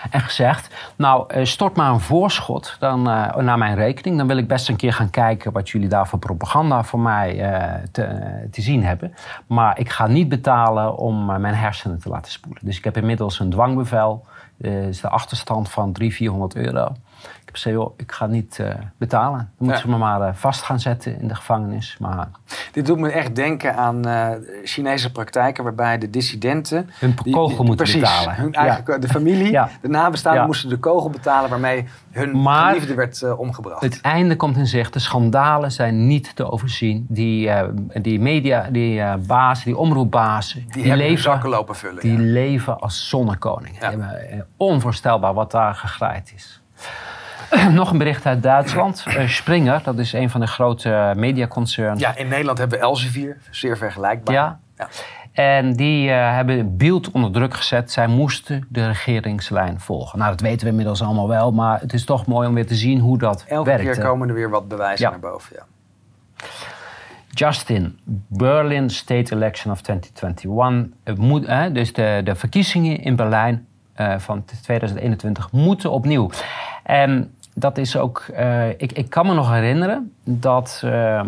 en gezegd, nou eh, stort maar een voorschot dan, uh, naar mijn rekening. Dan wil ik best een keer gaan kijken wat jullie daar voor propaganda voor mij uh, te, te, zien hebben. Maar ik ga niet betalen om mijn hersenen te laten spoelen. Dus ik heb inmiddels een dwangbevel. Dat is de achterstand van 300, 400 euro joh, ik ga niet uh, betalen. Dan moeten ze me maar uh, vast gaan zetten in de gevangenis. Maar... Dit doet me echt denken aan uh, Chinese praktijken waarbij de dissidenten... Hun kogel moeten precies, betalen. Hun eigen, De familie, de nabestaanden moesten de kogel betalen waarmee hun maar geliefde werd omgebracht. Het einde komt in zicht. De schandalen zijn niet te overzien. Die, die media, die bazen, die omroepbazen... Die, die leven, zakken lopen vullen. Die leven als zonnekoningen. Onvoorstelbaar wat daar gegraaid is. [CLEARS THROAT] Nog een bericht uit Duitsland. Uh, Springer, dat is een van de grote mediaconcerns. Ja, in Nederland hebben we Elsevier, zeer vergelijkbaar. Ja. ja. En die uh, hebben beeld onder druk gezet. Zij moesten de regeringslijn volgen. Nou, dat weten we inmiddels allemaal wel. Maar het is toch mooi om weer te zien hoe dat Elke werkt. Elke keer komen er weer wat bewijzen naar boven. Ja. Justin, Berlin State Election of 2021. Het moet, dus de, de verkiezingen in Berlijn uh, van 2021 moeten opnieuw. En dat is ook. Uh, ik, ik kan me nog herinneren dat uh,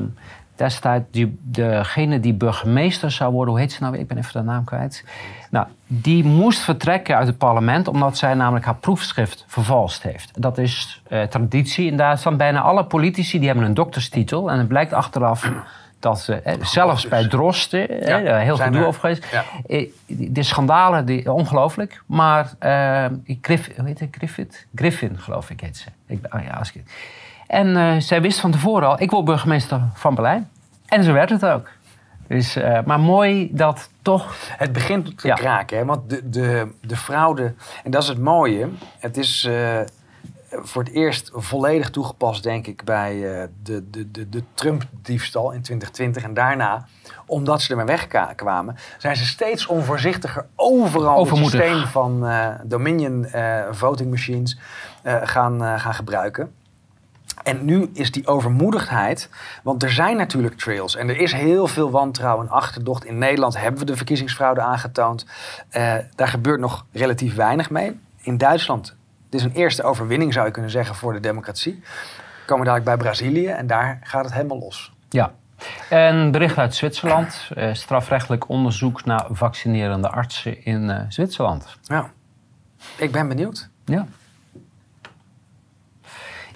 destijds die, degene die burgemeester zou worden, hoe heet ze nou? Ik ben even de naam kwijt. Nou, die moest vertrekken uit het parlement omdat zij namelijk haar proefschrift vervalst heeft. Dat is uh, traditie in Duitsland. Bijna alle politici die hebben een dokterstitel en het blijkt achteraf dat ze, zelfs bij Drosten, ja, heel gedoe over geweest. Ja. Eh, de schandalen, die, ongelooflijk. Maar uh, Griff, hoe heet het? Griffith? Griffin, geloof ik, heet ze. Ik, oh ja, als ik, en uh, zij wist van tevoren al, ik word burgemeester van Berlijn. En zo werd het ook. Dus, uh, maar mooi dat toch... Het begint te kraken, hè? want de, de, de fraude... En dat is het mooie. Het is voor het eerst volledig toegepast, denk ik, bij uh, de, de, de, de Trump-diefstal in 2020. En daarna, omdat ze ermee wegkwamen, zijn ze steeds onvoorzichtiger overal het systeem van uh, Dominion uh, voting machines gaan, gaan gebruiken. En nu is die overmoedigheid, want er zijn natuurlijk trails en er is heel veel wantrouwen en achterdocht. In Nederland hebben we de verkiezingsfraude aangetoond. daar gebeurt nog relatief weinig mee. In Duitsland het is een eerste overwinning, zou je kunnen zeggen, voor de democratie. We komen dadelijk bij Brazilië en daar gaat het helemaal los. Ja. Een bericht uit Zwitserland. Eh, strafrechtelijk onderzoek naar vaccinerende artsen in uh, Zwitserland. Ja. Ik ben benieuwd. Ja.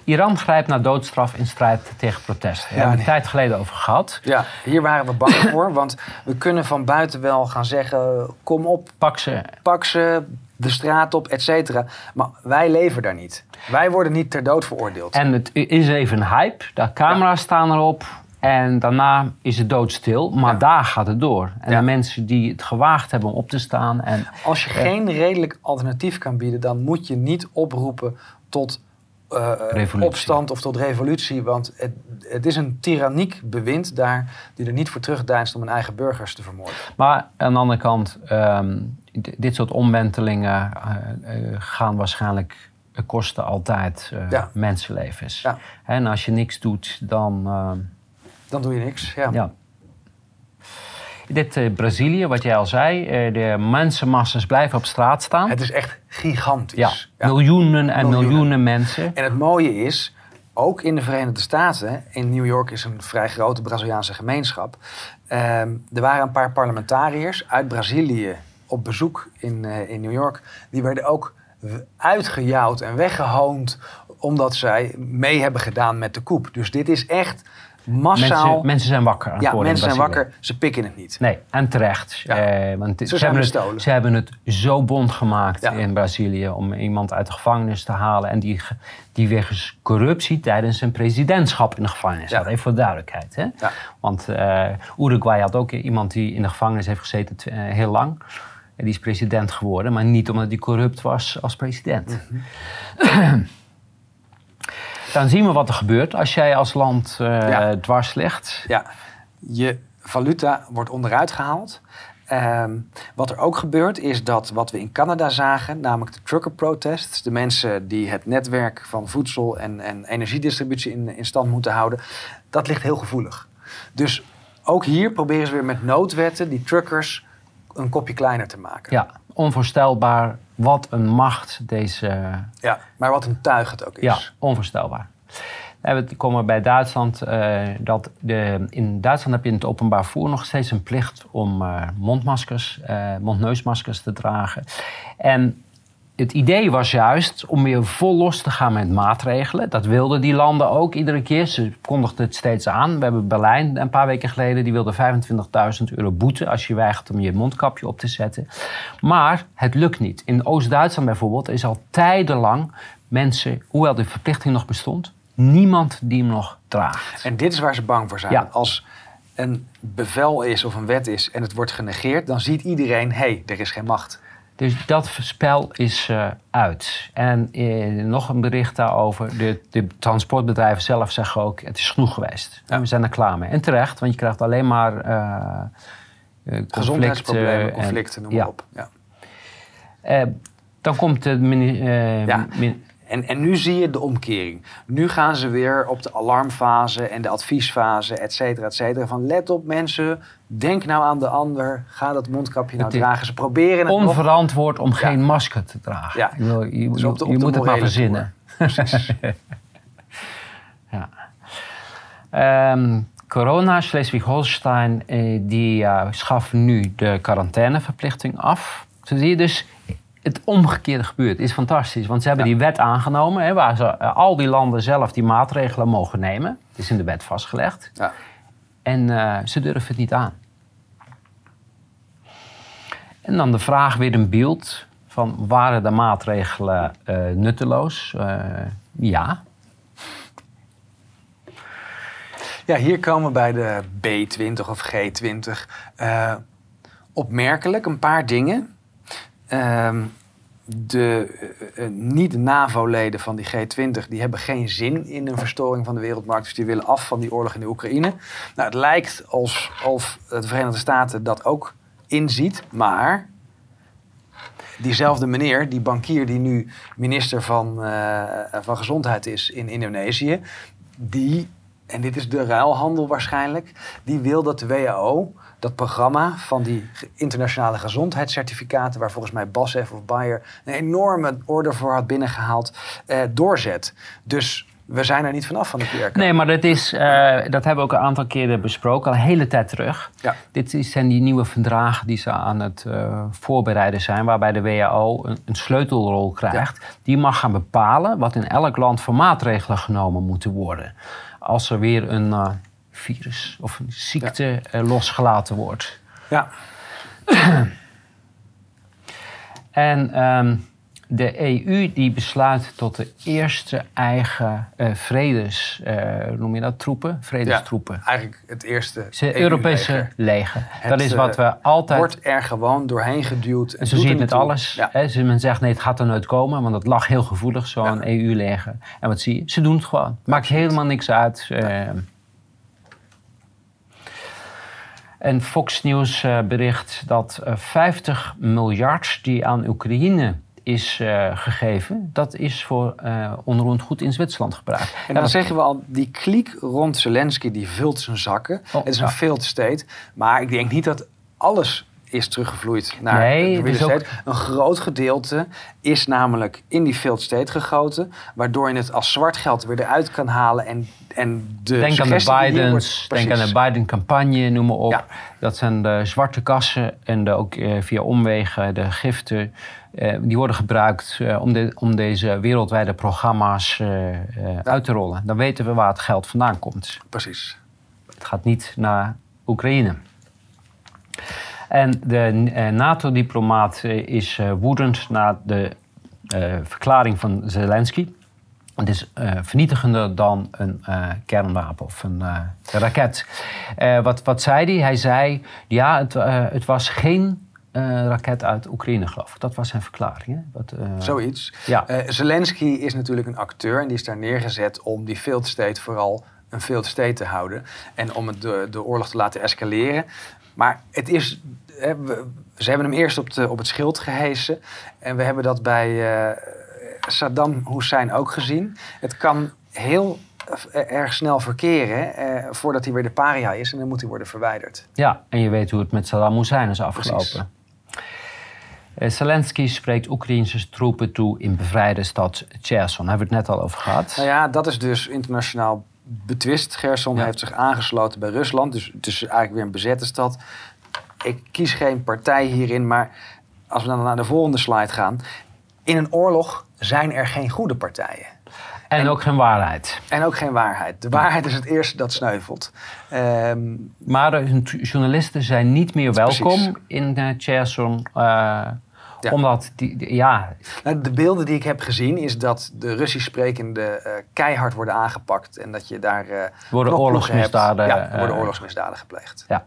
Iran grijpt naar doodstraf in strijd tegen protest. Daar hebben we een tijd geleden over gehad. Ja, hier waren we bang voor. Want we kunnen van buiten wel gaan zeggen... kom op, pak ze. Pak ze, de straat op, et cetera. Maar wij leven daar niet. Wij worden niet ter dood veroordeeld. En het is even een hype. De camera's staan erop. En daarna is het doodstil. Maar daar gaat het door. En de mensen die het gewaagd hebben om op te staan. En, Als je geen redelijk alternatief kan bieden, dan moet je niet oproepen tot uh, opstand of tot revolutie. Want het, het, is een tyranniek bewind daar die er niet voor terugdeinst om hun eigen burgers te vermoorden. Maar aan de andere kant, um, dit soort omwentelingen uh, gaan waarschijnlijk kosten altijd ja. mensenlevens. Ja. En als je niks doet, dan... Dan doe je niks, ja. ja. Dit Brazilië, wat jij al zei, de mensenmasses blijven op straat staan. Het is echt gigantisch. Ja, miljoenen en miljoenen. miljoenen. mensen. En het mooie is, ook in de Verenigde Staten, in New York is een vrij grote Braziliaanse gemeenschap. Ehm, er waren een paar parlementariërs uit Brazilië op bezoek in, uh, in New York. Die werden ook uitgejouwd en weggehoond omdat zij mee hebben gedaan met de koep. Dus dit is echt massaal... Mensen, mensen zijn wakker aan Ja, mensen zijn wakker. Ze pikken het niet. Nee, en terecht. Eh, want ze, ze, hebben het, ze, hebben het, zo bond gemaakt in Brazilië... om iemand uit de gevangenis te halen... en die, die wegens corruptie tijdens zijn presidentschap in de gevangenis zat. Even voor duidelijkheid. Hè? Want uh, Uruguay had ook iemand die in de gevangenis heeft gezeten uh, heel lang... En die is president geworden, maar niet omdat hij corrupt was als president. Mhm. Dan zien we wat er gebeurt als jij als land uh, dwars ligt. Ja, je valuta wordt onderuit gehaald. Ehm, wat er ook gebeurt is dat wat we in Canada zagen, namelijk de trucker protests, de mensen die het netwerk van voedsel en, en energiedistributie in, in stand moeten houden, dat ligt heel gevoelig. Dus ook hier proberen ze weer met noodwetten die truckers een kopje kleiner te maken. Ja, onvoorstelbaar wat een macht deze... Ja, maar wat een tuig het ook is. Ja, onvoorstelbaar. We komen bij Duitsland. Uh, dat de, in Duitsland heb je in het openbaar voer nog steeds een plicht om uh, mondmaskers, uh, mondneusmaskers te dragen. En het idee was juist om weer vol los te gaan met maatregelen. Dat wilden die landen ook iedere keer. Ze kondigden het steeds aan. We hebben Berlijn een paar weken geleden. Die wilde 25.000 euro boete als je weigert om je mondkapje op te zetten. Maar het lukt niet. In Oost-Duitsland bijvoorbeeld is al tijdenlang mensen, hoewel de verplichting nog bestond, niemand die hem nog draagt. En dit is waar ze bang voor zijn. Als een bevel is of een wet is en het wordt genegeerd, dan ziet iedereen: hé, hey, er is geen macht. Dus dat spel is uh, uit. En eh, nog een bericht daarover. De, de, transportbedrijven zelf zeggen ook: het is genoeg geweest. we zijn er klaar mee. En terecht, want je krijgt alleen maar uh, gezondheidsproblemen, conflicten, noem maar op. Ja. dan komt de. ja. En, en nu zie je de omkering. Nu gaan ze weer op de alarmfase en de adviesfase, et cetera, et cetera. Van let op mensen, denk nou aan de ander, ga dat mondkapje nou dragen. Ze proberen het Onverantwoord om geen masker te dragen. Ja. Je, wil, je, dus je, moet het maar verzinnen. Precies. [LAUGHS] ja. Um, corona, Schleswig-Holstein, eh, die uh, schaffen nu de quarantaineverplichting af. Zo zie je dus het omgekeerde gebeurt. is fantastisch. Want ze hebben die wet aangenomen, hè, waar ze, eh, al die landen zelf die maatregelen mogen nemen. Het is in de wet vastgelegd. Ja. En uh, ze durven het niet aan. En dan de vraag weer een beeld van waren de maatregelen uh, nutteloos? ja. Ja, hier komen we bij de B20 of G20. opmerkelijk een paar dingen. Ehm, de uh, niet-NAVO-leden van die G20 die hebben geen zin in een verstoring van de wereldmarkt. Dus die willen af van die oorlog in de Oekraïne. Nou, het lijkt alsof de Verenigde Staten dat ook inziet. Maar diezelfde meneer, die bankier die nu minister van, uh, van Gezondheid is in Indonesië, die, en dit is de ruilhandel waarschijnlijk, die wil dat de WHO dat programma van die internationale gezondheidscertificaten, waar volgens mij BASF of Bayer een enorme order voor had binnengehaald, eh, doorzet. Dus we zijn er niet vanaf van de QR-code. Nee, maar dat, is, uh, dat hebben we ook een aantal keren besproken, al een hele tijd terug. Ja. Dit zijn die nieuwe verdragen die ze aan het uh, voorbereiden zijn, waarbij de WHO een, een sleutelrol krijgt. Die mag gaan bepalen wat in elk land voor maatregelen genomen moeten worden. Als er weer een uh, virus of een ziekte ja. losgelaten wordt. Ja. [CLEARS THROAT] en um, de EU die besluit tot de eerste eigen uh, vredes, uh, noem je dat, troepen? Vredestroepen. Ja, eigenlijk het eerste EU Europese leger. dat is wat we altijd... wordt er gewoon doorheen geduwd. En zo zie je het met alles. Ja. Hè? Men zegt nee, het gaat er nooit komen, want het lag heel gevoelig, zo'n EU-leger. En wat zie je? Ze doen het gewoon. Maakt helemaal niks uit. Uh, En Fox News uh, bericht dat uh, 50 miljard die aan Oekraïne is uh, gegeven, dat is voor onroerend goed in Zwitserland gebruikt. En dan zeggen we al, die kliek rond Zelensky die vult zijn zakken. Oh, het is een failed state. Maar ik denk niet dat alles is teruggevloeid naar nee, de real Ook... Een groot gedeelte is namelijk in die failed state gegoten, waardoor je het als zwart geld weer eruit kan halen en, en de Denk aan de Bidens, denk aan de Biden-campagne, noem maar op. Dat zijn de zwarte kassen en de, ook eh, via omwegen de giften. Eh, die worden gebruikt eh, om, de, om deze wereldwijde programma's eh, uit te rollen. Dan weten we waar het geld vandaan komt. Precies. Het gaat niet naar Oekraïne. En de NATO-diplomaat is woedend na de verklaring van Zelensky. Het is vernietigender dan een kernwapen of een raket. wat, wat zei hij? Hij zei, ja, het, het was geen uh, raket uit Oekraïne, geloof ik. Dat was zijn verklaring. Hè? Wat, uh, Zoiets. Ja. Uh, Zelensky is natuurlijk een acteur en die is daar neergezet om die failed state vooral een failed state te houden. En om het de, de oorlog te laten escaleren. Maar het is. we, ze hebben hem eerst op, de, op het schild gehesen. En we hebben dat bij Saddam Hussein ook gezien. Het kan heel erg snel verkeren eh, voordat hij weer de paria is en dan moet hij worden verwijderd. Ja, en je weet hoe het met Saddam Hussein is afgelopen. Uh, Zelensky spreekt Oekraïnse troepen toe in bevrijde stad Cherson. Daar hebben we het net al over gehad. Nou ja, dat is dus internationaal betwist. Gerson heeft zich aangesloten bij Rusland. Dus het is eigenlijk weer een bezette stad. Ik kies geen partij hierin, maar als we dan naar de volgende slide gaan. In een oorlog zijn er geen goede partijen. En, ook geen waarheid. En ook geen waarheid. De waarheid is het eerste dat sneuvelt. Um, maar journalisten zijn niet meer welkom in uh, Cherson. Uh, Omdat die, ja. Nou, de beelden die ik heb gezien is dat de Russisch sprekende uh, keihard worden aangepakt en dat je daar. Uh, worden oorlogsmisdaden. Ja, worden oorlogsmisdaden gepleegd. Ja.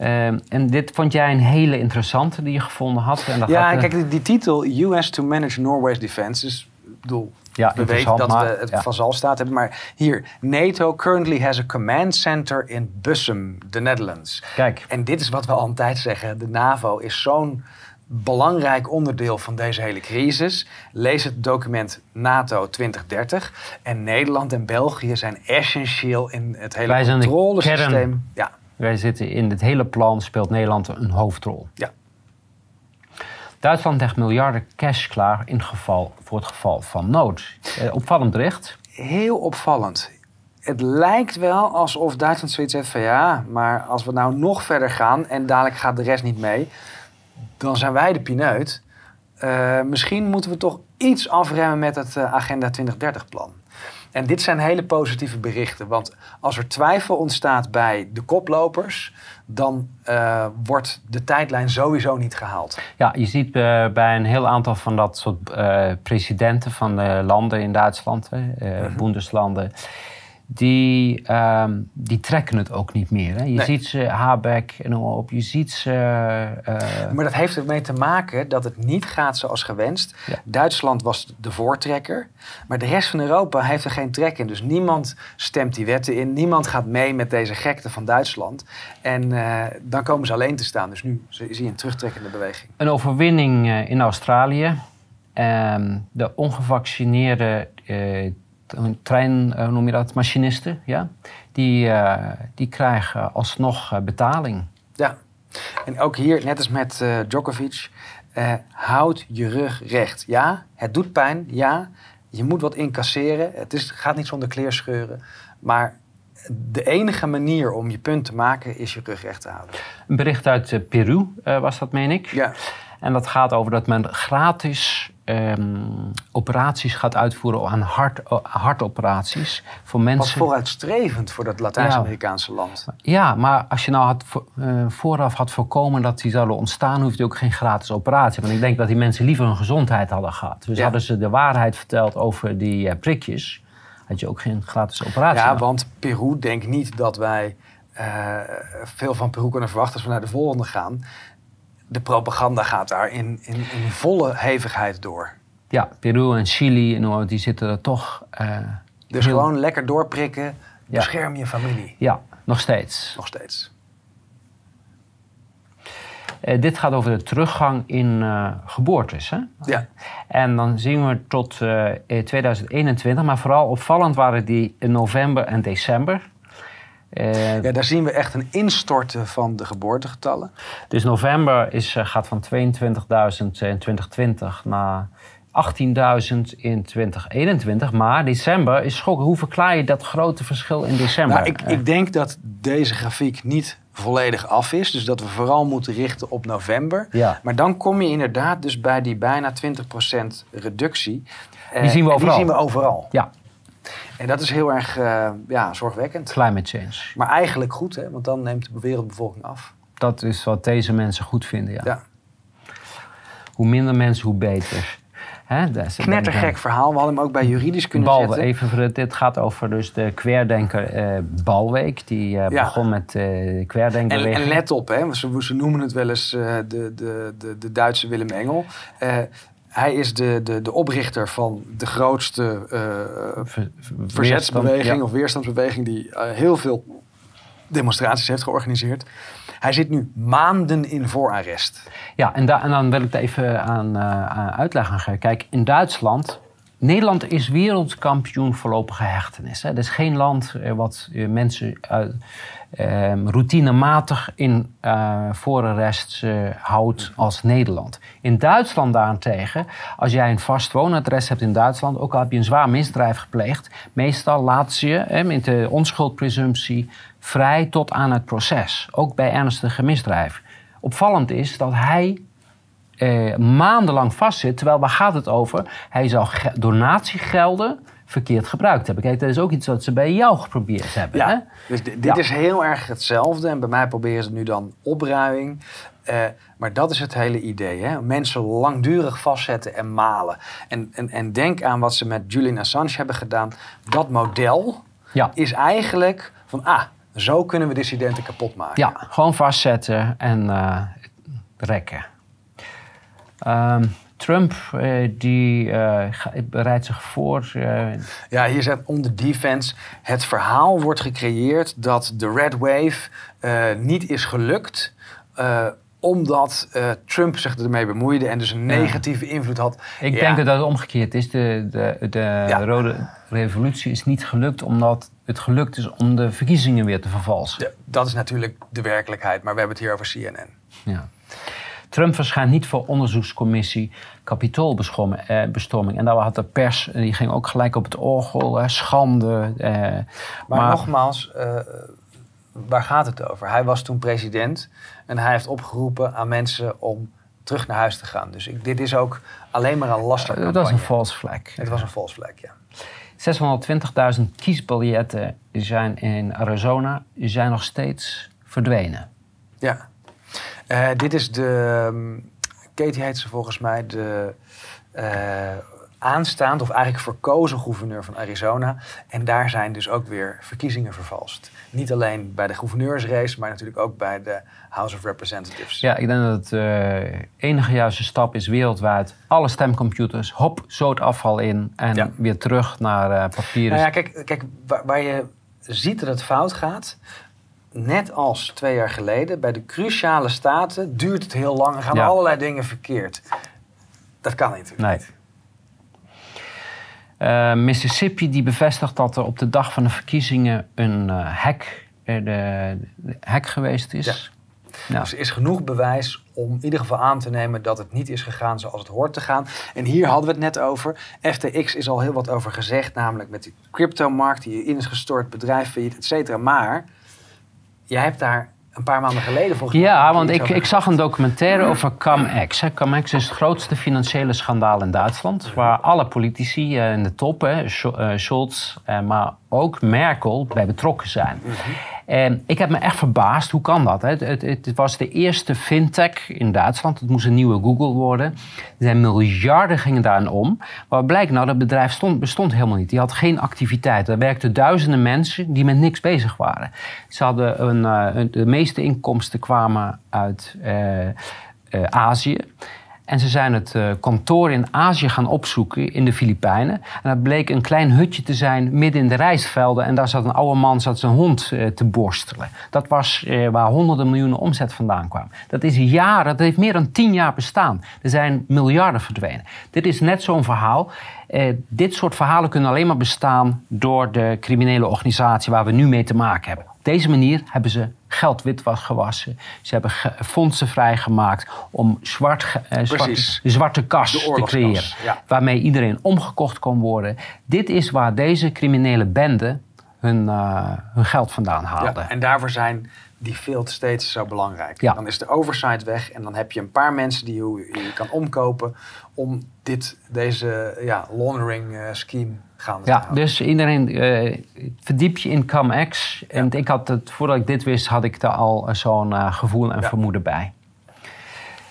Um, en dit vond jij een hele interessante die je gevonden had. En ja, kijk, die, die, titel US to Manage Norway's Defense is, bedoel, ja, we weten dat we het ja. zal staat hebben. Maar hier, NATO currently has a command center in Bussum, the Netherlands. Kijk. En dit is wat we altijd zeggen. De NAVO is zo'n belangrijk onderdeel van deze hele crisis. Lees het document NATO 2030. En Nederland en België zijn essentieel in het hele Wij controlesysteem. Ja. Wij zitten in het hele plan, speelt Nederland een hoofdrol. Ja. Duitsland legt miljarden cash klaar in geval, voor het geval van nood. Eh, opvallend bericht. Heel opvallend. Het lijkt wel alsof Duitsland zoiets heeft van ja, maar als we nou nog verder gaan en dadelijk gaat de rest niet mee, dan zijn wij de pineut. Uh, misschien moeten we toch iets afremmen met het uh, Agenda 2030-plan. En dit zijn hele positieve berichten. Want als er twijfel ontstaat bij de koplopers, dan uh, wordt de tijdlijn sowieso niet gehaald. Ja, je ziet uh, bij een heel aantal van dat soort uh, presidenten van de landen in Duitsland, mm Bundeslanden die, um, die trekken het ook niet meer. Hè? Je ziet ze, Habeck en op, je ziet ze... Uh... Maar dat heeft ermee te maken dat het niet gaat zoals gewenst. Duitsland was de voortrekker, maar de rest van Europa heeft er geen trek in. Dus niemand stemt die wetten in, niemand gaat mee met deze gekte van Duitsland. En uh, dan komen ze alleen te staan. Dus nu zie je een terugtrekkende beweging. Een overwinning in Australië. Ehm, de ongevaccineerde trein, hoe noem je dat, machinisten, ja, die, uh, die krijgen alsnog uh, betaling. Ja, en ook hier, net als met Djokovic, houd je rug recht. Ja, het doet pijn, ja, je moet wat incasseren. Het is, gaat niet zonder kleerscheuren, maar de enige manier om je punt te maken is je rug recht te houden. Een bericht uit Peru was dat, meen ik. Ja. En dat gaat over dat men gratis um, operaties gaat uitvoeren aan hart, hartoperaties voor mensen. Wat vooruitstrevend voor dat Latijns-Amerikaanse land. Ja, maar als je nou had, uh, vooraf had voorkomen dat die zouden ontstaan, hoefde je ook geen gratis operatie. Want ik denk dat die mensen liever hun gezondheid hadden gehad. Dus hadden ze de waarheid verteld over die uh, prikjes, had je ook geen gratis operatie. Ja, want Peru denkt niet dat wij uh, veel van Peru kunnen verwachten als we naar de volgende gaan de propaganda gaat daar in, in, in volle hevigheid door. Ja, Peru en Chili, die zitten er toch. Uh, dus gewoon lekker doorprikken, bescherm je familie. Ja, nog steeds. Nog steeds. Uh, dit gaat over de teruggang in uh, geboortes. Hè? Ja. En dan zien we tot 2021, maar vooral opvallend waren die in november en december. Uh, ja, daar zien we echt een instorten van de geboortegetallen. Dus november is, gaat van 22.000 in 2020 naar 18.000 in 2021. Maar december is schokkend. Hoe verklaar je dat grote verschil in december? Nou, ik, ik denk dat deze grafiek niet volledig af is. Dus dat we vooral moeten richten op november. Ja. Maar dan kom je inderdaad dus bij die bijna 20% reductie. Die zien we overal. Die zien we overal. Ja. En dat is heel erg uh, ja, zorgwekkend. Climate change. Maar eigenlijk goed, hè? want dan neemt de wereldbevolking af. Dat is wat deze mensen goed vinden, ja. ja. Hoe minder mensen, hoe beter. Hè, Knettergek verhaal. We hadden hem ook bij juridisch kunnen Bal, zetten. Even voor dit gaat over dus de kweerdenker uh, Balweek. Die uh, begon met uh, en, let op, hè, ze, ze noemen het wel eens de, de, de, de Duitse Willem Engel. Hij is de, de, de oprichter van de grootste Ver, verzetsbeweging of weerstandsbeweging die heel veel demonstraties heeft georganiseerd. Hij zit nu maanden in voorarrest. Ja, en, en dan wil ik er even aan, uh, uitleggen. Kijk, in Duitsland Nederland is wereldkampioen voorlopige hechtenis. Het is geen land eh, wat eh, mensen uh, routinematig in uh, voorarrest houdt als Nederland. In Duitsland daarentegen, als jij een vast woonadres hebt in Duitsland, ook al heb je een zwaar misdrijf gepleegd, meestal laat ze je met de onschuldpresumptie vrij tot aan het proces. Ook bij ernstige misdrijven. Opvallend is dat hij eh, maandenlang vastzit. Terwijl waar gaat het over? Hij zou donatiegelden verkeerd gebruikt hebben. Kijk, dat is ook iets wat ze bij jou geprobeerd hebben. Ja, hè? dus dit is heel erg hetzelfde. En bij mij proberen ze nu dan opruiming. Uh, maar dat is het hele idee. Hè? Mensen langdurig vastzetten en malen. En, en, en denk aan wat ze met Julian Assange hebben gedaan. Dat model ja. is eigenlijk van... ah, zo kunnen we dissidenten kapot maken. Ja, gewoon vastzetten en uh, rekken. Um, Trump uh, die uh, bereidt zich voor. Uh... Ja, hier zegt onder defense: het verhaal wordt gecreëerd dat de Red Wave niet is gelukt omdat Trump zich ermee bemoeide en dus een negatieve invloed had. Ik denk dat dat omgekeerd is. De, de, de Rode Revolutie is niet gelukt omdat het gelukt is om de verkiezingen weer te vervalsen. dat is natuurlijk de werkelijkheid, maar we hebben het hier over CNN. Ja. Trump verschijnt niet voor onderzoekscommissie kapitoolbestorming. En daar had de pers, die ging ook gelijk op het orgel, schande. Eh, maar, maar, nogmaals, uh, waar gaat het over? Hij was toen president en hij heeft opgeroepen aan mensen om terug naar huis te gaan. Dus ik, dit is ook alleen maar een lastig. Uh, dat was een false flag. Het was een false flag, ja. 620.000 kiesbiljetten zijn in Arizona zijn nog steeds verdwenen. Ja. Uh, dit is de, um, Katie heet ze volgens mij, de uh, aanstaand of eigenlijk verkozen gouverneur van Arizona. En daar zijn dus ook weer verkiezingen vervalst. Niet alleen bij de gouverneursrace, maar natuurlijk ook bij de House of Representatives. Ja, ik denk dat het uh, enige juiste stap is wereldwijd. Alle stemcomputers, hop, zo het afval in en weer terug naar uh, papieren. Nou ja, kijk, kijk waar, waar je ziet dat het fout gaat, net als twee jaar geleden, bij de cruciale staten duurt het heel lang en gaan allerlei dingen verkeerd. Dat kan niet. Nee. Uh, Mississippi die bevestigt dat er op de dag van de verkiezingen een uh, hack, uh, de, hack geweest is. Ja. Dus er is genoeg bewijs om in ieder geval aan te nemen dat het niet is gegaan zoals het hoort te gaan. En hier hadden we het net over. FTX is al heel wat over gezegd, namelijk met die cryptomarkt die in is gestort, bedrijf failliet, et cetera. Maar jij hebt daar een paar maanden geleden volgens mij. Ja, want ik, ik zag een documentaire over CumEx. CumEx is het grootste financiële schandaal in Duitsland. Waar alle politici eh, in de top, eh, Scholz, eh, maar ook Merkel bij betrokken zijn. Ik heb me echt verbaasd, hoe kan dat? Het, het, het, was de eerste fintech in Duitsland. Het moest een nieuwe Google worden. Er zijn miljarden gingen daarin om. Maar blijkt nou, dat bedrijf stond, bestond helemaal niet. Die had geen activiteit. Er werkten duizenden mensen die met niks bezig waren. Ze hadden een, uh, de meeste inkomsten kwamen uit uh, uh, Azië. En ze zijn het uh, kantoor in Azië gaan opzoeken, in de Filipijnen. En dat bleek een klein hutje te zijn midden in de rijstvelden. En daar zat een oude man zat zijn hond uh, te borstelen. Dat was uh, waar honderden miljoenen omzet vandaan kwam. Dat is jaren, dat heeft meer dan tien jaar bestaan. Er zijn miljarden verdwenen. Dit is net zo'n verhaal. dit soort verhalen kunnen alleen maar bestaan door de criminele organisatie waar we nu mee te maken hebben deze manier hebben ze geld witwas gewassen. Ze hebben fondsen vrijgemaakt om zwart, eh, zwarte, zwarte kas te creëren. Waarmee iedereen omgekocht kon worden. Dit is waar deze criminele bende hun, uh, hun geld vandaan haalden. Ja, en daarvoor zijn die field steeds zo belangrijk. Ja. Dan is de oversight weg en dan heb je een paar mensen die je, je kan omkopen om dit, deze ja, laundering uh, scheme Ja, dus iedereen uh, verdiep je in CumX. En ik had het, voordat ik dit wist, had ik er al zo'n uh, gevoel en vermoeden bij.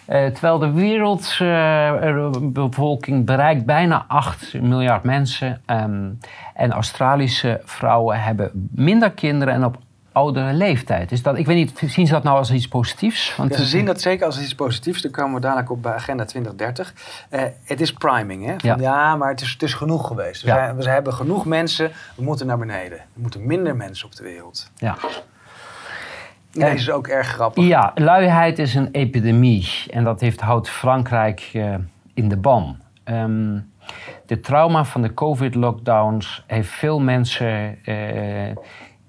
terwijl de wereldbevolking bereikt bijna 8 miljard mensen. Um, en Australische vrouwen hebben minder kinderen en op oudere leeftijd. Dus dat, ik weet niet, zien ze dat nou als iets positiefs? Want ze zien dat zeker als iets positiefs. Daar komen we dadelijk op bij Agenda 2030. Uh, eh, het is priming, hè? Van, ja. maar het is, het is genoeg geweest. We, zijn, we hebben genoeg mensen, we moeten naar beneden. Er moeten minder mensen op de wereld. Ja. Deze is ook erg grappig. Ja, luiheid is een epidemie. En dat heeft, houdt Frankrijk uh, in de ban. Um, de trauma van de COVID-lockdowns heeft veel mensen... Uh,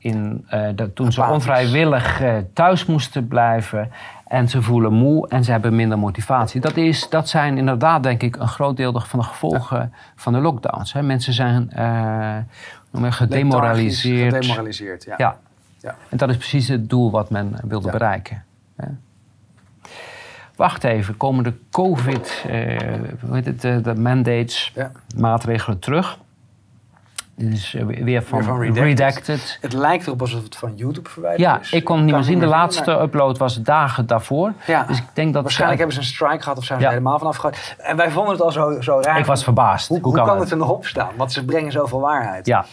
in, uh, dat, toen ze onvrijwillig uh, thuis moesten blijven. En ze voelen moe en ze hebben minder motivatie. Dat, is, dat zijn inderdaad, denk ik, een groot deel van de gevolgen van de lockdowns. Hè. Mensen zijn uh, gedemoraliseerd. Gedemoraliseerd, ja. ja. ja. En dat is precies het doel wat men wilde bereiken. Hè. Wacht even, komen de COVID, hoe heet het, de mandates, maatregelen terug? Dit is eh, weer van, redacted. Het lijkt erop alsof het van YouTube verwijderd ja, is. Ja, ik kon het niet meer zien. De laatste upload was dagen daarvoor. Ja, dus ik denk dat waarschijnlijk hebben ze een strike gehad of zijn ze ja. helemaal vanaf gehad. En wij vonden het al zo, zo raar. Ik was verbaasd. Hoe, hoe, kan, het er nog op staan? Want ze brengen zoveel waarheid. Ja.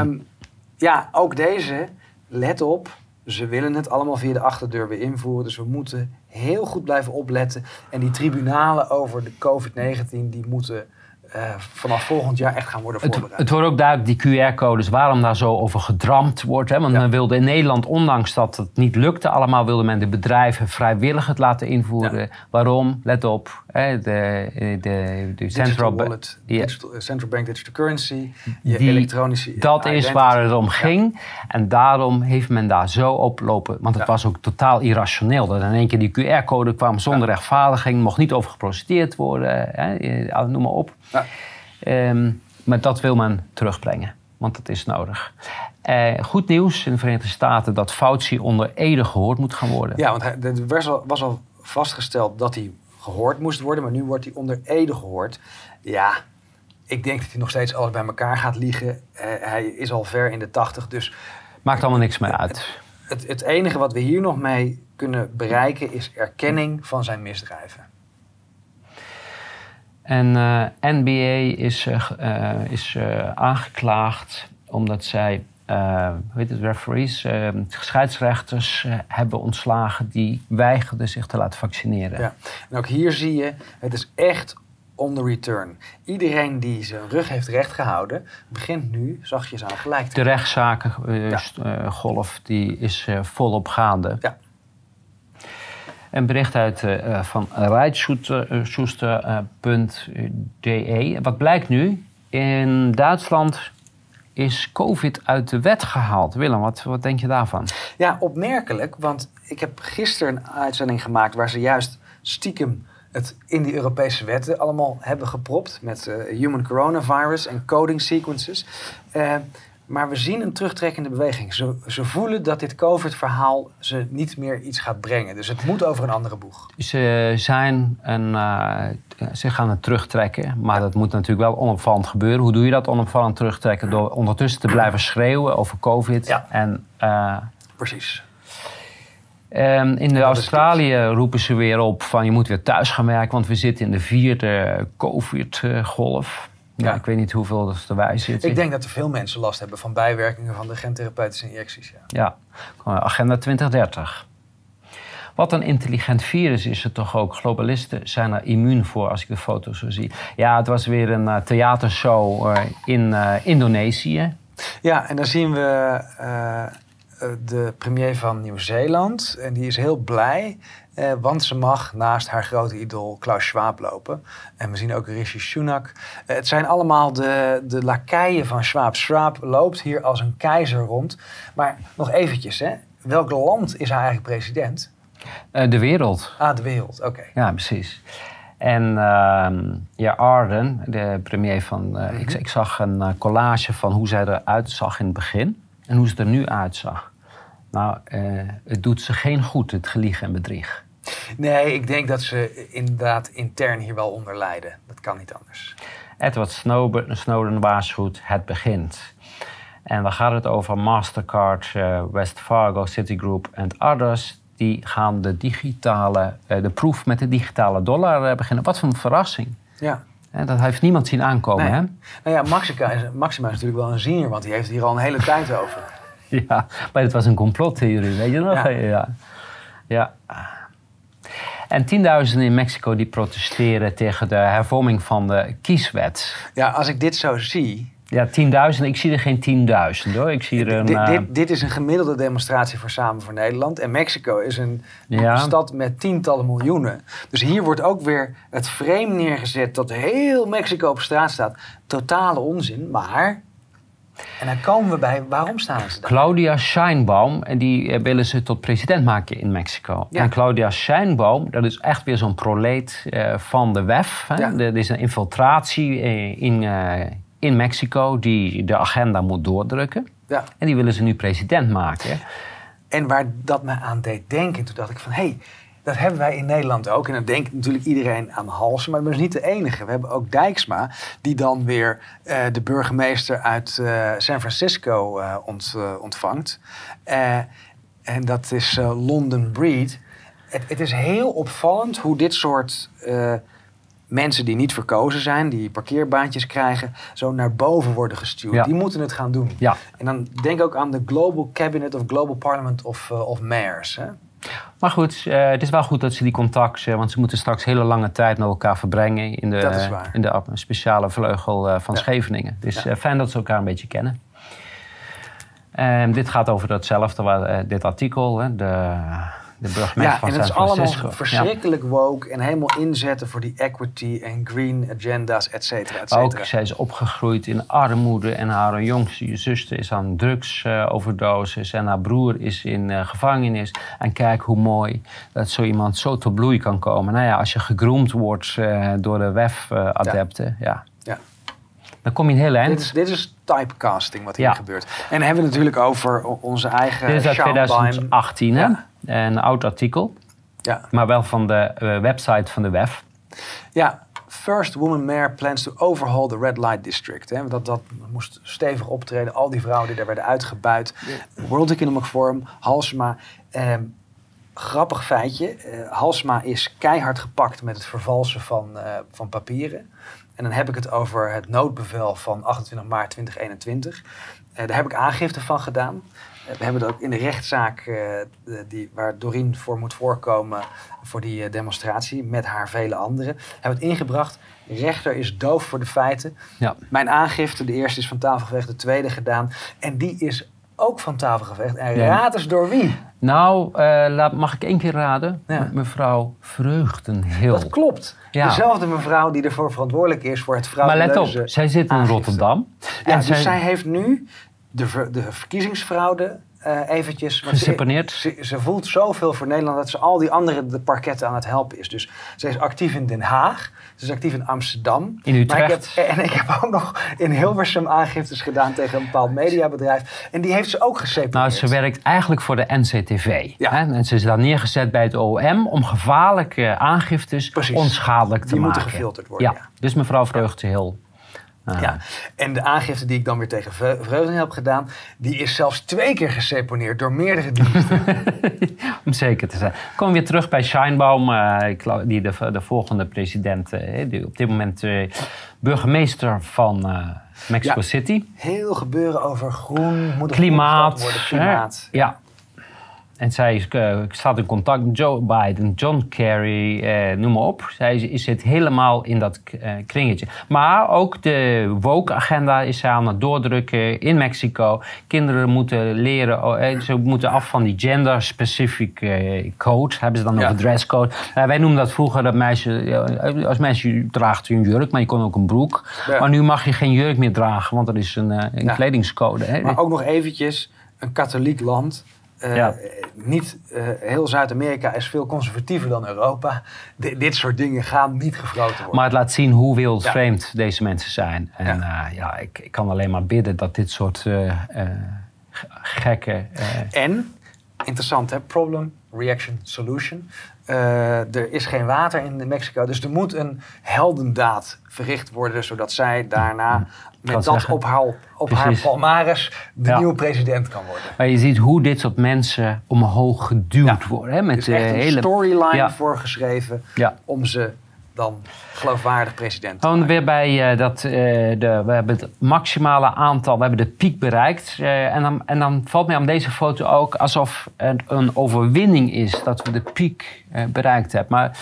Um, ja, ook deze. Let op. Ze willen het allemaal via de achterdeur weer invoeren. Dus we moeten heel goed blijven opletten. En die tribunalen over de COVID-19, die moeten uh, vanaf volgend jaar echt gaan worden voorbereid. Het, het wordt ook duidelijk, die QR-codes, waarom daar zo over gedramd wordt. Hè? Want men wilde in Nederland, ondanks dat het niet lukte allemaal, wilde men de bedrijven vrijwillig het laten invoeren. Waarom? Let op, hè? de, de, de central, wallet, digital, eh, central bank digital currency, je die, elektronische Dat is waar het om ging. En daarom heeft men daar zo op lopen. Want het was ook totaal irrationeel. Dat in één keer die QR-code kwam zonder rechtvaardiging, mocht niet over geprociteerd worden, hè? Eh, noem maar op. [LAUGHS] Ehm, maar dat wil men terugbrengen, want dat is nodig. Uh, goed nieuws in de Verenigde Staten dat Fauci onder ede gehoord moet gaan worden. Ja, want er was al, was al vastgesteld dat hij gehoord moest worden, maar nu wordt hij onder ede gehoord. Ja, ik denk dat hij nog steeds alles bij elkaar gaat liegen. Uh, hij is al ver in de tachtig, dus... Maakt allemaal niks meer uit. Het, het enige wat we hier nog mee kunnen bereiken is erkenning van zijn misdrijven. En uh, eh, NBA is, uh, is aangeklaagd omdat zij weet het, referees, scheidsrechters hebben ontslagen die weigerden zich te laten vaccineren. Ja. En ook hier zie je, het is echt on the return. Iedereen die zijn rug heeft rechtgehouden, begint nu zachtjes aan gelijk te De rechtszakengolf die is volop gaande. Ja. Een bericht uit uh, van rijdschoester.de. Wat blijkt nu? In Duitsland is COVID uit de wet gehaald. Willem, wat, wat denk je daarvan? Ja, opmerkelijk. Want ik heb gisteren een uitzending gemaakt waar ze juist stiekem het in die Europese wetten allemaal hebben gepropt. Met human coronavirus en coding sequences. Maar we zien een terugtrekkende beweging. Ze, ze voelen dat dit COVID-verhaal ze niet meer iets gaat brengen. Dus het moet over een andere boeg. Ze zijn een, uh, ze gaan het terugtrekken. Maar dat moet natuurlijk wel onopvallend gebeuren. Hoe doe je dat onopvallend terugtrekken? Door ondertussen te blijven schreeuwen over COVID. Ja. En, uh, Precies. Um, in de Australië roepen ze weer op van je moet weer thuis gaan werken, want we zitten in de vierde COVID-golf. Ja, ik weet niet hoeveel er erbij zit. Ik denk dat er veel mensen last hebben van bijwerkingen van de gentherapeutische injecties. Ja, ja agenda 2030. Wat een intelligent virus is het toch ook. Globalisten zijn er immuun voor als ik de foto zo zie. Ja, het was weer een uh, theatershow in Indonesië. Ja, en dan zien we de premier van Nieuw-Zeeland. En die is heel blij eh, want ze mag naast haar grote idool Klaus Schwab lopen. En we zien ook Rishi Sunak. Eh, het zijn allemaal de, de lakeien van Schwab. Schwab loopt hier als een keizer rond. Maar nog eventjes, hè. welk land is hij eigenlijk president? Uh, de wereld. Ah, de wereld, oké. Ja, precies. En uh, ja, Arden, de premier van... Uh, ik, ik, zag een collage van hoe zij eruit zag in het begin... en hoe ze er nu uitzag. Nou, het doet ze geen goed, het gelieg en bedrieg. Nee, ik denk dat ze inderdaad intern hier wel onder lijden. Dat kan niet anders. Edward Snowden, waarschuwt, het begint. En dan gaat het over Mastercard, uh, West Fargo, Citigroup en others. Die gaan de digitale, uh, de proef met de digitale dollar uh, beginnen. Wat voor een verrassing. Ja. En dat heeft niemand zien aankomen, hè? Nou ja, Maxima is, Maxima is natuurlijk wel een ziener, want die heeft hier al een hele tijd over. [LAUGHS] ja, maar het was een complottheorie, weet je nog? Ja. ja. ja. En tienduizenden in Mexico die protesteren tegen de hervorming van de kieswet. Ja, als ik dit zo zie. Ja, tienduizenden. Ik zie er geen tienduizend hoor. Ik zie er een, dit, dit, dit, is een gemiddelde demonstratie voor Samen voor Nederland. En Mexico is een, stad met tientallen miljoenen. Dus hier wordt ook weer het frame neergezet dat heel Mexico op straat staat. Totale onzin, maar en dan komen we bij, waarom staan ze daar? Claudia Scheinbaum, en die eh, willen ze tot president maken in Mexico. En Claudia Scheinbaum, dat is echt weer zo'n proleet uh, van de WEF. Hè? Ja. Er is een infiltratie uh, in, uh, in Mexico die de agenda moet doordrukken. Ja. En die willen ze nu president maken. En waar dat me aan deed denken, toen dacht ik van... hé, hey, dat hebben wij in Nederland ook. En dan denkt natuurlijk iedereen aan Halsen, maar dat is niet de enige. We hebben ook Dijksma, die dan weer uh, de burgemeester uit uh, San Francisco uh, ont, ontvangt. en dat is London Breed. Het, het, is heel opvallend hoe dit soort mensen die niet verkozen zijn, die parkeerbaantjes krijgen, zo naar boven worden gestuurd. Die moeten het gaan doen. Ja. En dan denk ook aan de Global Cabinet of Global Parliament of, of Mayors. Hè? Maar goed, uh, het is wel goed dat ze die contacten, want ze moeten straks hele lange tijd met elkaar verbrengen in de, in de speciale vleugel uh, van ja. Scheveningen. Dus ja. fijn dat ze elkaar een beetje kennen. Um, dit gaat over datzelfde, dit artikel, hè, de de burgemeester ja, van en het is allemaal verschrikkelijk woke en helemaal inzetten voor die equity en green agenda's, et cetera, et cetera. Ook zij is opgegroeid in armoede en haar jongste zuster is aan drugsoverdosis uh, en haar broer is in uh, gevangenis. En kijk hoe mooi dat zo iemand zo tot bloei kan komen. Nou ja, als je gegroomd wordt uh, door de WEF-adepten, ja. ja. Dan kom je een heel eind. Dit is, dit is typecasting wat hier gebeurt. En dan hebben we het natuurlijk over onze eigen. Dit is uit 2018, hè? Een oud artikel. Ja. Maar wel van de uh, website van de WEF. Ja, First Woman Mayor plans to overhaul the Red Light District. Hè? Dat, dat moest stevig optreden. Al die vrouwen die daar werden uitgebuit. World Economic Forum, Halsma. Eh, grappig feitje. Uh, Halsma is keihard gepakt met het vervalsen van, uh, van papieren. En dan heb ik het over het noodbevel van 28 maart 2021. Uh, daar heb ik aangifte van gedaan. Eh, we hebben het ook in de rechtszaak uh, die, waar Doreen voor moet voorkomen voor die demonstratie met haar vele anderen. Hebben het ingebracht. De rechter is doof voor de feiten. Ja. Mijn aangifte, de eerste is van tafel geveegd, de tweede gedaan. En die is ook van tafel geveegd. En raad eens door wie? Nou, uh, mag ik één keer raden? Ja. Mevrouw Vreugdenhil. Dat klopt. Ja. Dezelfde mevrouw die ervoor verantwoordelijk is voor het frauduleuze Maar let op, zij zit in Rotterdam. Ja, en dus zij... zij heeft nu de, de verkiezingsfraude uh, eventjes. Geseponeerd. Ze, ze, voelt zoveel voor Nederland dat ze al die andere de parketten aan het helpen is. Dus ze is actief in Den Haag. Ze is actief in Amsterdam. In Utrecht. Maar ik heb, en ik heb ook nog in Hilversum aangiftes gedaan tegen een bepaald mediabedrijf. En die heeft ze ook geseponeerd. Nou, ze werkt eigenlijk voor de NCTV. Ja. Hè? En ze is dan neergezet bij het OM om gevaarlijke aangiftes Precies. onschadelijk te die maken. Die moeten gefilterd worden, ja. Dus mevrouw Vreugdehil ja. En de aangifte die ik dan weer tegen Vreugden heb gedaan, die is zelfs twee keer geseponeerd door meerdere diensten. [LAUGHS] Om zeker te zijn. Kom weer terug bij Scheinbaum, uh, die de, de, volgende president, uh, die op dit moment uh, burgemeester van Mexico City. Heel gebeuren over groen, moet klimaat. Worden, klimaat. ja. En zij uh, staat in contact met Joe Biden, John Kerry, uh, noem maar op. Zij zit helemaal in dat uh, kringetje. Maar ook de woke-agenda is zij aan het doordrukken in Mexico. Kinderen moeten leren, oh, ze moeten af van die gender-specific code. Hebben ze dan ja. over dresscode. wij noemden dat vroeger dat meisje, als meisje draagt u een jurk, maar je kon ook een broek. Maar nu mag je geen jurk meer dragen, want dat is een, een kledingscode. Hè? Maar ook nog eventjes, een katholiek land uh, ja. niet, uh, heel Zuid-Amerika is veel conservatiever dan Europa. D dit soort dingen gaan niet gefroten worden. Maar het laat zien hoe wereldvreemd ja. deze mensen zijn. En ja, uh, ja ik, ik, kan alleen maar bidden dat dit soort gekke... en, interessant hè, problem, reaction, solution. Er is geen water in Mexico, dus er moet een heldendaad verricht worden... zodat zij daarna met dat op haar, op haar palmares de nieuwe president kan worden. Maar je ziet hoe dit soort mensen omhoog geduwd worden. Hè? Met is echt een hele storyline ja. voorgeschreven om ze dan geloofwaardig president Gewoon weer bij uh, dat, uh, de, we hebben het maximale aantal, we hebben de piek bereikt. Uh, en, dan, en dan valt mij aan deze foto ook alsof het een overwinning is dat we de piek bereikt hebben. Maar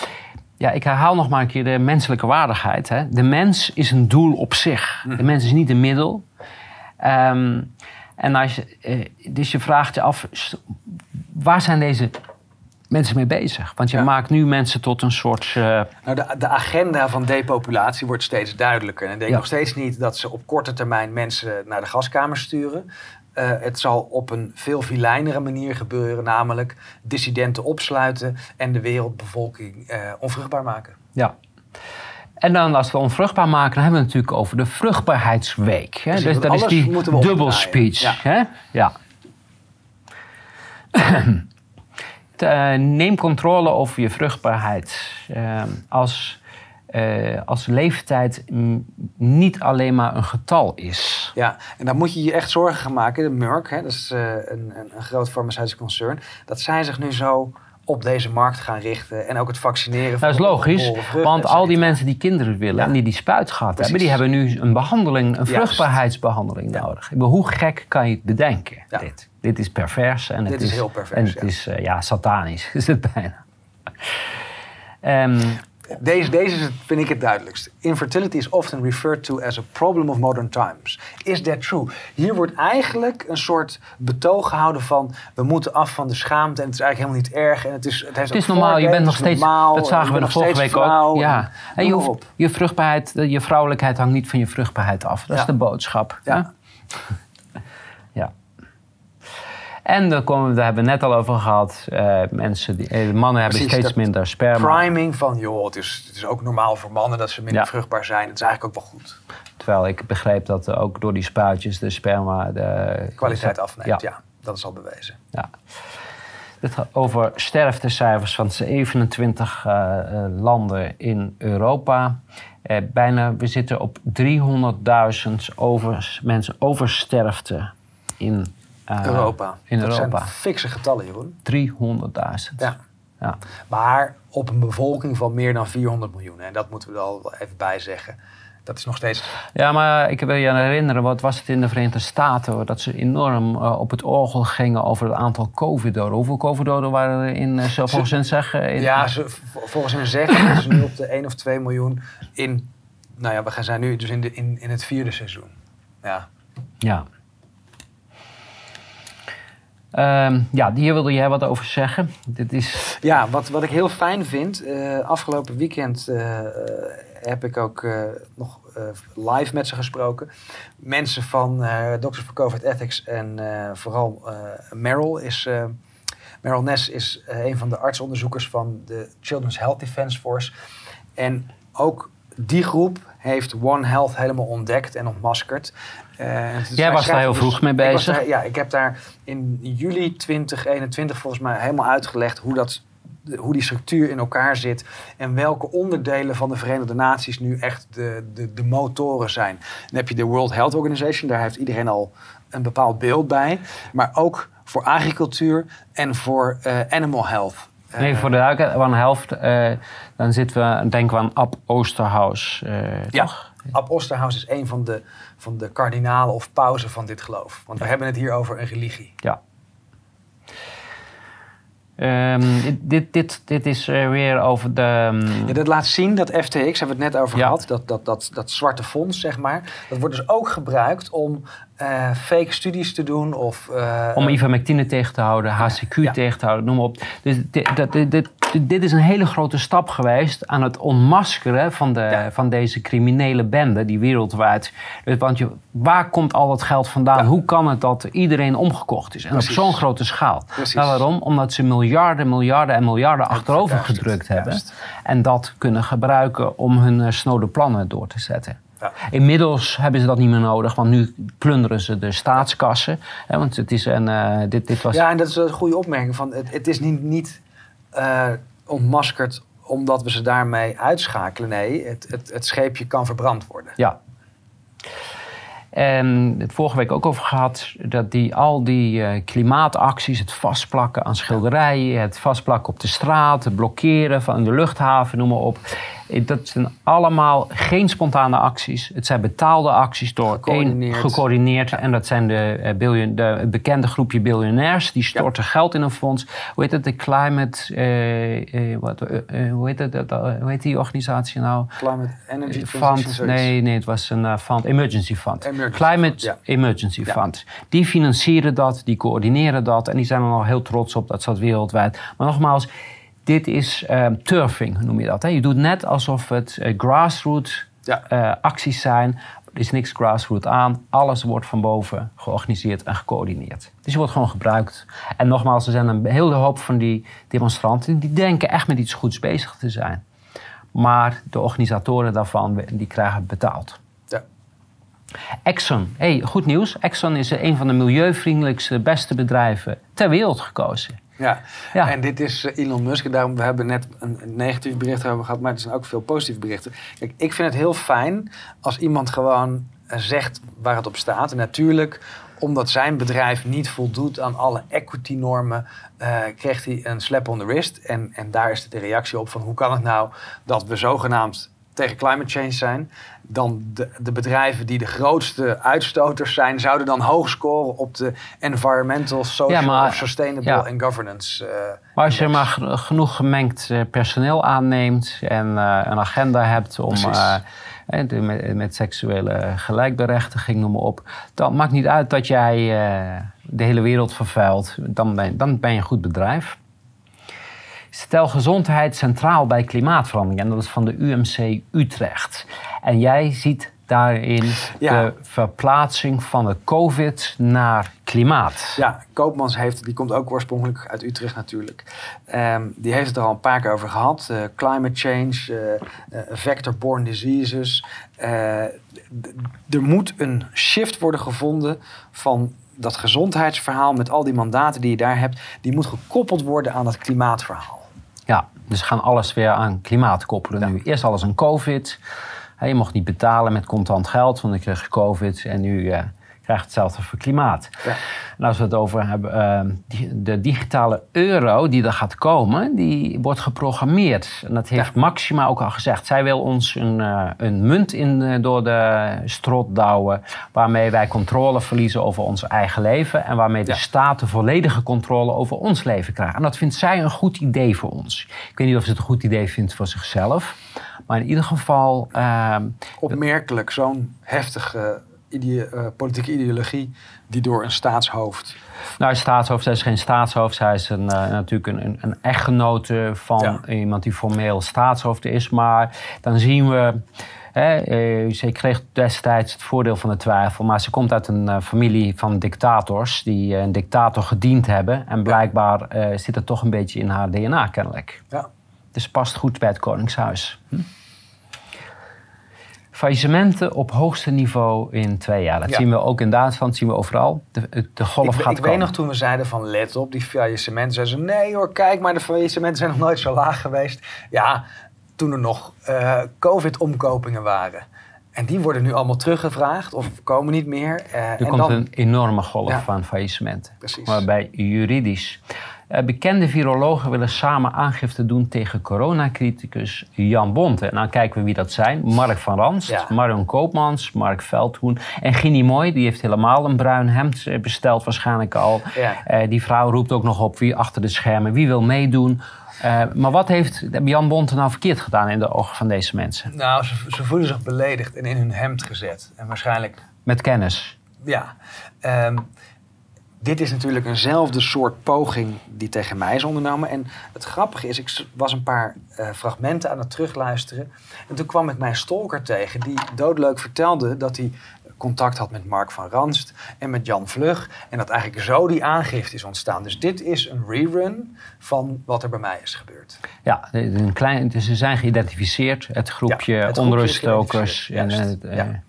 ja, ik herhaal nog maar een keer de menselijke waardigheid. Hè. De mens is een doel op zich. De mens is niet een middel. Um, en als je, eh, dus je vraagt je af, waar zijn deze mensen mee bezig? Want je maakt nu mensen tot een soort. Uh... Nou, de, de, agenda van depopulatie wordt steeds duidelijker. En ik denk nog steeds niet dat ze op korte termijn mensen naar de gaskamer sturen. Uh, het zal op een veel vilijnere manier gebeuren, namelijk dissidenten opsluiten en de wereldbevolking uh, onvruchtbaar maken. Ja. En dan als we onvruchtbaar maken, dan hebben we het natuurlijk over de vruchtbaarheidsweek. Hè? Dus dat is die dubbel speech. Ja. Hè? ja. [CLEARS THROAT] uh, neem controle over je vruchtbaarheid. als uh, als leeftijd niet alleen maar een getal is. Ja, en daar moet je je echt zorgen gaan maken. De Merck, hè, dat is een, een, een, groot farmaceutisch concern, dat zij zich nu zo op deze markt gaan richten en ook het vaccineren. Dat is logisch, want al die mensen die kinderen willen en die die spuitgat hebben, die hebben nu een behandeling, een vruchtbaarheidsbehandeling nodig. hoe gek kan je het bedenken? Dit? dit is pervers en dit het is, heel pervers. En het is uh, ja satanisch [LAUGHS] is het bijna. Um, deze, deze vind ik het duidelijkst. Infertility is often referred to as a problem of modern times. Is that true? Hier wordt eigenlijk een soort betoog gehouden van... we moeten af van de schaamte en het is eigenlijk helemaal niet erg. En het is, het, het is normaal, je bent nog steeds... Normaal, dat zagen we de vorige week ook. Ja. En je, hoeft, je vruchtbaarheid, je vrouwelijkheid hangt niet van je vruchtbaarheid af. Dat is de boodschap. Ja. En dan komen, daar hebben we net al over gehad. Uh, mensen die, eh, mannen hebben steeds minder sperma. Priming van, joh, het is, het is ook normaal voor mannen dat ze minder vruchtbaar zijn. Het is eigenlijk ook wel goed. Terwijl ik begreep dat ook door die spuitjes de sperma... De, kwaliteit afneemt, ja. Dat is al bewezen. Ja. Het gaat over sterftecijfers van 27 uh, uh, landen in Europa. Uh, bijna, we zitten op 300.000 over, mensen oversterfte in Europa. In dat Europa. zijn fikse getallen, Jeroen. 300.000. Ja. ja. Maar op een bevolking van meer dan 400 miljoen. En dat moeten we er al even bij zeggen. Dat is nog steeds. Ja, maar ik wil je herinneren, wat was het in de Verenigde Staten? Dat ze enorm uh, op het orgel gingen over het aantal COVID-doden. Hoeveel COVID-doden waren er in, uh, volgens hen zeggen? Ja, ze, volgens hen zeggen dat ze nu op de 1 of 2 miljoen in. Nou ja, we zijn nu dus in, de, in, in het vierde seizoen. Ja. Ja. Um, ja, hier wilde jij wat over zeggen. Dit is... Ja, wat, wat ik heel fijn vind. Uh, afgelopen weekend uh, heb ik ook nog live met ze gesproken. Mensen van Doctors for COVID Ethics en vooral Merrill is... Merrill Ness is een van de artsonderzoekers van de Children's Health Defense Force. En ook die groep heeft One Health helemaal ontdekt en ontmaskerd. Uh, Jij was daar heel vroeg mee bezig. ja, ik heb daar in juli 2021 volgens mij helemaal uitgelegd hoe, dat, hoe die structuur in elkaar zit. En welke onderdelen van de Verenigde Naties nu echt de, de, de motoren zijn. Dan heb je de World Health Organization, daar heeft iedereen al een bepaald beeld bij. Maar ook voor agricultuur en voor uh, animal health. Nee, voor de duiken, One Health, uh, dan zitten we, denken we aan Ab Oosterhuis, ja. toch? Ab Oosterhuis is een van de, van de kardinalen of pauzen van dit geloof. Want we hebben het hier over een religie. Ja. Um, dit, dit, dit is uh, weer over de. Um... Ja, dat laat zien dat FTX, hebben we het net over ja. gehad, dat, dat, dat, dat zwarte fonds, zeg maar. Dat wordt dus ook gebruikt om uh, fake studies te doen. Of, uh, om ivermectine tegen te houden, HCQ ja. tegen te houden, noem maar op. Dus dit, dat, dit, dit is een hele grote stap geweest aan het onmaskeren van, de, van deze criminele bende die wereldwijd. Want je, waar komt al dat geld vandaan? Hoe kan het dat iedereen omgekocht is? En op zo'n grote schaal. Nou, waarom? Omdat ze miljarden, miljarden en miljarden achterover gedrukt hebben. En dat kunnen gebruiken om hun snode plannen door te zetten. Ja. Inmiddels hebben ze dat niet meer nodig, want nu plunderen ze de staatskassen. Hè, want het is een, uh, dit, dit was... Ja, en dat is een goede opmerking. Van, het, het is niet, niet uh, ontmaskerd omdat we ze daarmee uitschakelen. Nee, het, het, het scheepje kan verbrand worden. Ja. En het vorige week ook over gehad dat die, al die uh, klimaatacties, het vastplakken aan schilderijen, het vastplakken op de straat, het blokkeren van de luchthaven, noem maar op. Dat zijn allemaal geen spontane acties. Het zijn betaalde acties door gecoördineerd. één gecoördineerd. En dat zijn de, uh, biljoen, de het bekende groepje biljonairs. Die storten geld in een fonds. Hoe heet het? De Climate... Uh, wat, hoe, heet het, hoe heet die organisatie nou? Climate Energy Fund. Nee, nee, het was een fund. Emergency Fund. Emergency Climate fund, Emergency Fund. Die financieren dat, die coördineren dat. En die zijn er al heel trots op dat ze dat wereldwijd. Maar nogmaals dit is um, turfing, noem je dat. Hè? Je doet net alsof het uh, grassroots ja. uh, acties zijn. Er is niks grassroots aan. Alles wordt van boven georganiseerd en gecoördineerd. Dus je wordt gewoon gebruikt. En nogmaals, er zijn een hele hoop van die demonstranten... die denken echt met iets goeds bezig te zijn. Maar de organisatoren daarvan, die krijgen betaald. Ja. Exxon, hey, goed nieuws. Exxon is een van de milieuvriendelijkste, beste bedrijven ter wereld gekozen. Ja. ja, en dit is eh, Elon Musk. Daarom, we hebben net een negatief bericht over gehad, maar er zijn ook veel positieve berichten. Kijk, ik vind het heel fijn als iemand gewoon eh, zegt waar het op staat. En natuurlijk, omdat zijn bedrijf niet voldoet aan alle equity-normen, uh, kreeg hij een slap on the wrist. En, en daar is de reactie op van hoe kan het nou dat we zogenaamd tegen climate change zijn, dan de, de, bedrijven die de grootste uitstoters zijn, zouden dan hoog scoren op de environmental, social, sustainable en governance. Uh, maar als je maar genoeg gemengd eh, personeel aanneemt en uh, een agenda hebt om met, met, seksuele gelijkberechtiging, noem maar op, dan maakt niet uit dat jij de hele wereld vervuilt. Dan ben, dan ben je een goed bedrijf. Stel gezondheid centraal bij klimaatverandering. En dat is van de UMC Utrecht. En jij ziet daarin de verplaatsing van de COVID naar klimaat. Ja, Koopmans heeft, die komt ook oorspronkelijk uit Utrecht natuurlijk. Um, die heeft het er al een paar keer over gehad. Uh, climate change, uh, vector-borne diseases. er moet een shift worden gevonden van dat gezondheidsverhaal met al die mandaten die je daar hebt. Die moet gekoppeld worden aan dat klimaatverhaal. Ja, dus we gaan alles weer aan klimaat koppelen nu. Eerst alles aan COVID. Je mocht niet betalen met contant geld, want ik kreeg COVID. En nu uh, krijgt hetzelfde voor klimaat. Ja. En als we het over hebben, uh, de digitale euro die er gaat komen, die wordt geprogrammeerd. En dat heeft Maxima ook al gezegd. Zij wil ons een, uh, een munt in, door de strot douwen, waarmee wij controle verliezen over ons eigen leven. En waarmee de staat de volledige controle over ons leven krijgt. En dat vindt zij een goed idee voor ons. Ik weet niet of ze het een goed idee vindt voor zichzelf. Maar in ieder geval. Uh, Opmerkelijk, zo'n heftige idee, uh, politieke ideologie die door een staatshoofd. Nou, een staatshoofd, zij is geen staatshoofd. Zij is een, uh, natuurlijk een, een, echtgenote van iemand die formeel staatshoofd is. Maar dan zien we. Hè, uh, ze kreeg destijds het voordeel van de twijfel, maar ze komt uit een familie van dictators die een dictator gediend hebben. En blijkbaar zit het toch een beetje in haar DNA kennelijk. Ja. Dus past goed bij het Koningshuis. Hm? Faillissementen op hoogste niveau in twee jaar. Dat zien we ook in Duitsland, zien we overal. De, de golf ik, gaat Ik weet nog toen we zeiden van let op die faillissementen. Zeiden ze nee hoor, kijk maar de faillissementen zijn nog nooit zo laag geweest. Ja, toen er nog uh, covid-omkopingen waren. En die worden nu allemaal teruggevraagd of komen niet meer. Uh, er komt een enorme golf van faillissementen. Precies. Waarbij juridisch bekende virologen willen samen aangifte doen tegen coronacriticus Jan Bonte. En dan kijken we wie dat zijn. Mark van Ranst, Marion Koopmans, Mark Veldhoen en Ginny Mooi. Die heeft helemaal een bruin hemd eh, besteld waarschijnlijk al. Ja. die vrouw roept ook nog op wie achter de schermen, wie wil meedoen. maar wat heeft Jan Bonte nou verkeerd gedaan in de ogen van deze mensen? Nou, ze, ze voelen zich beledigd en in hun hemd gezet. En waarschijnlijk... Met kennis? Ja. Um, dit is natuurlijk eenzelfde soort poging die tegen mij is ondernomen. En het grappige is, ik was een paar uh, fragmenten aan het terugluisteren. En toen kwam ik mijn stalker tegen, die doodleuk vertelde dat hij contact had met Mark van Ranst en met Jan Vlug. En dat eigenlijk zo die aangifte is ontstaan. Dus dit is een rerun van wat er bij mij is gebeurd. Ja, een klein, dus ze zijn geïdentificeerd. Het groepje, ja. En, het, uh, ja. ja.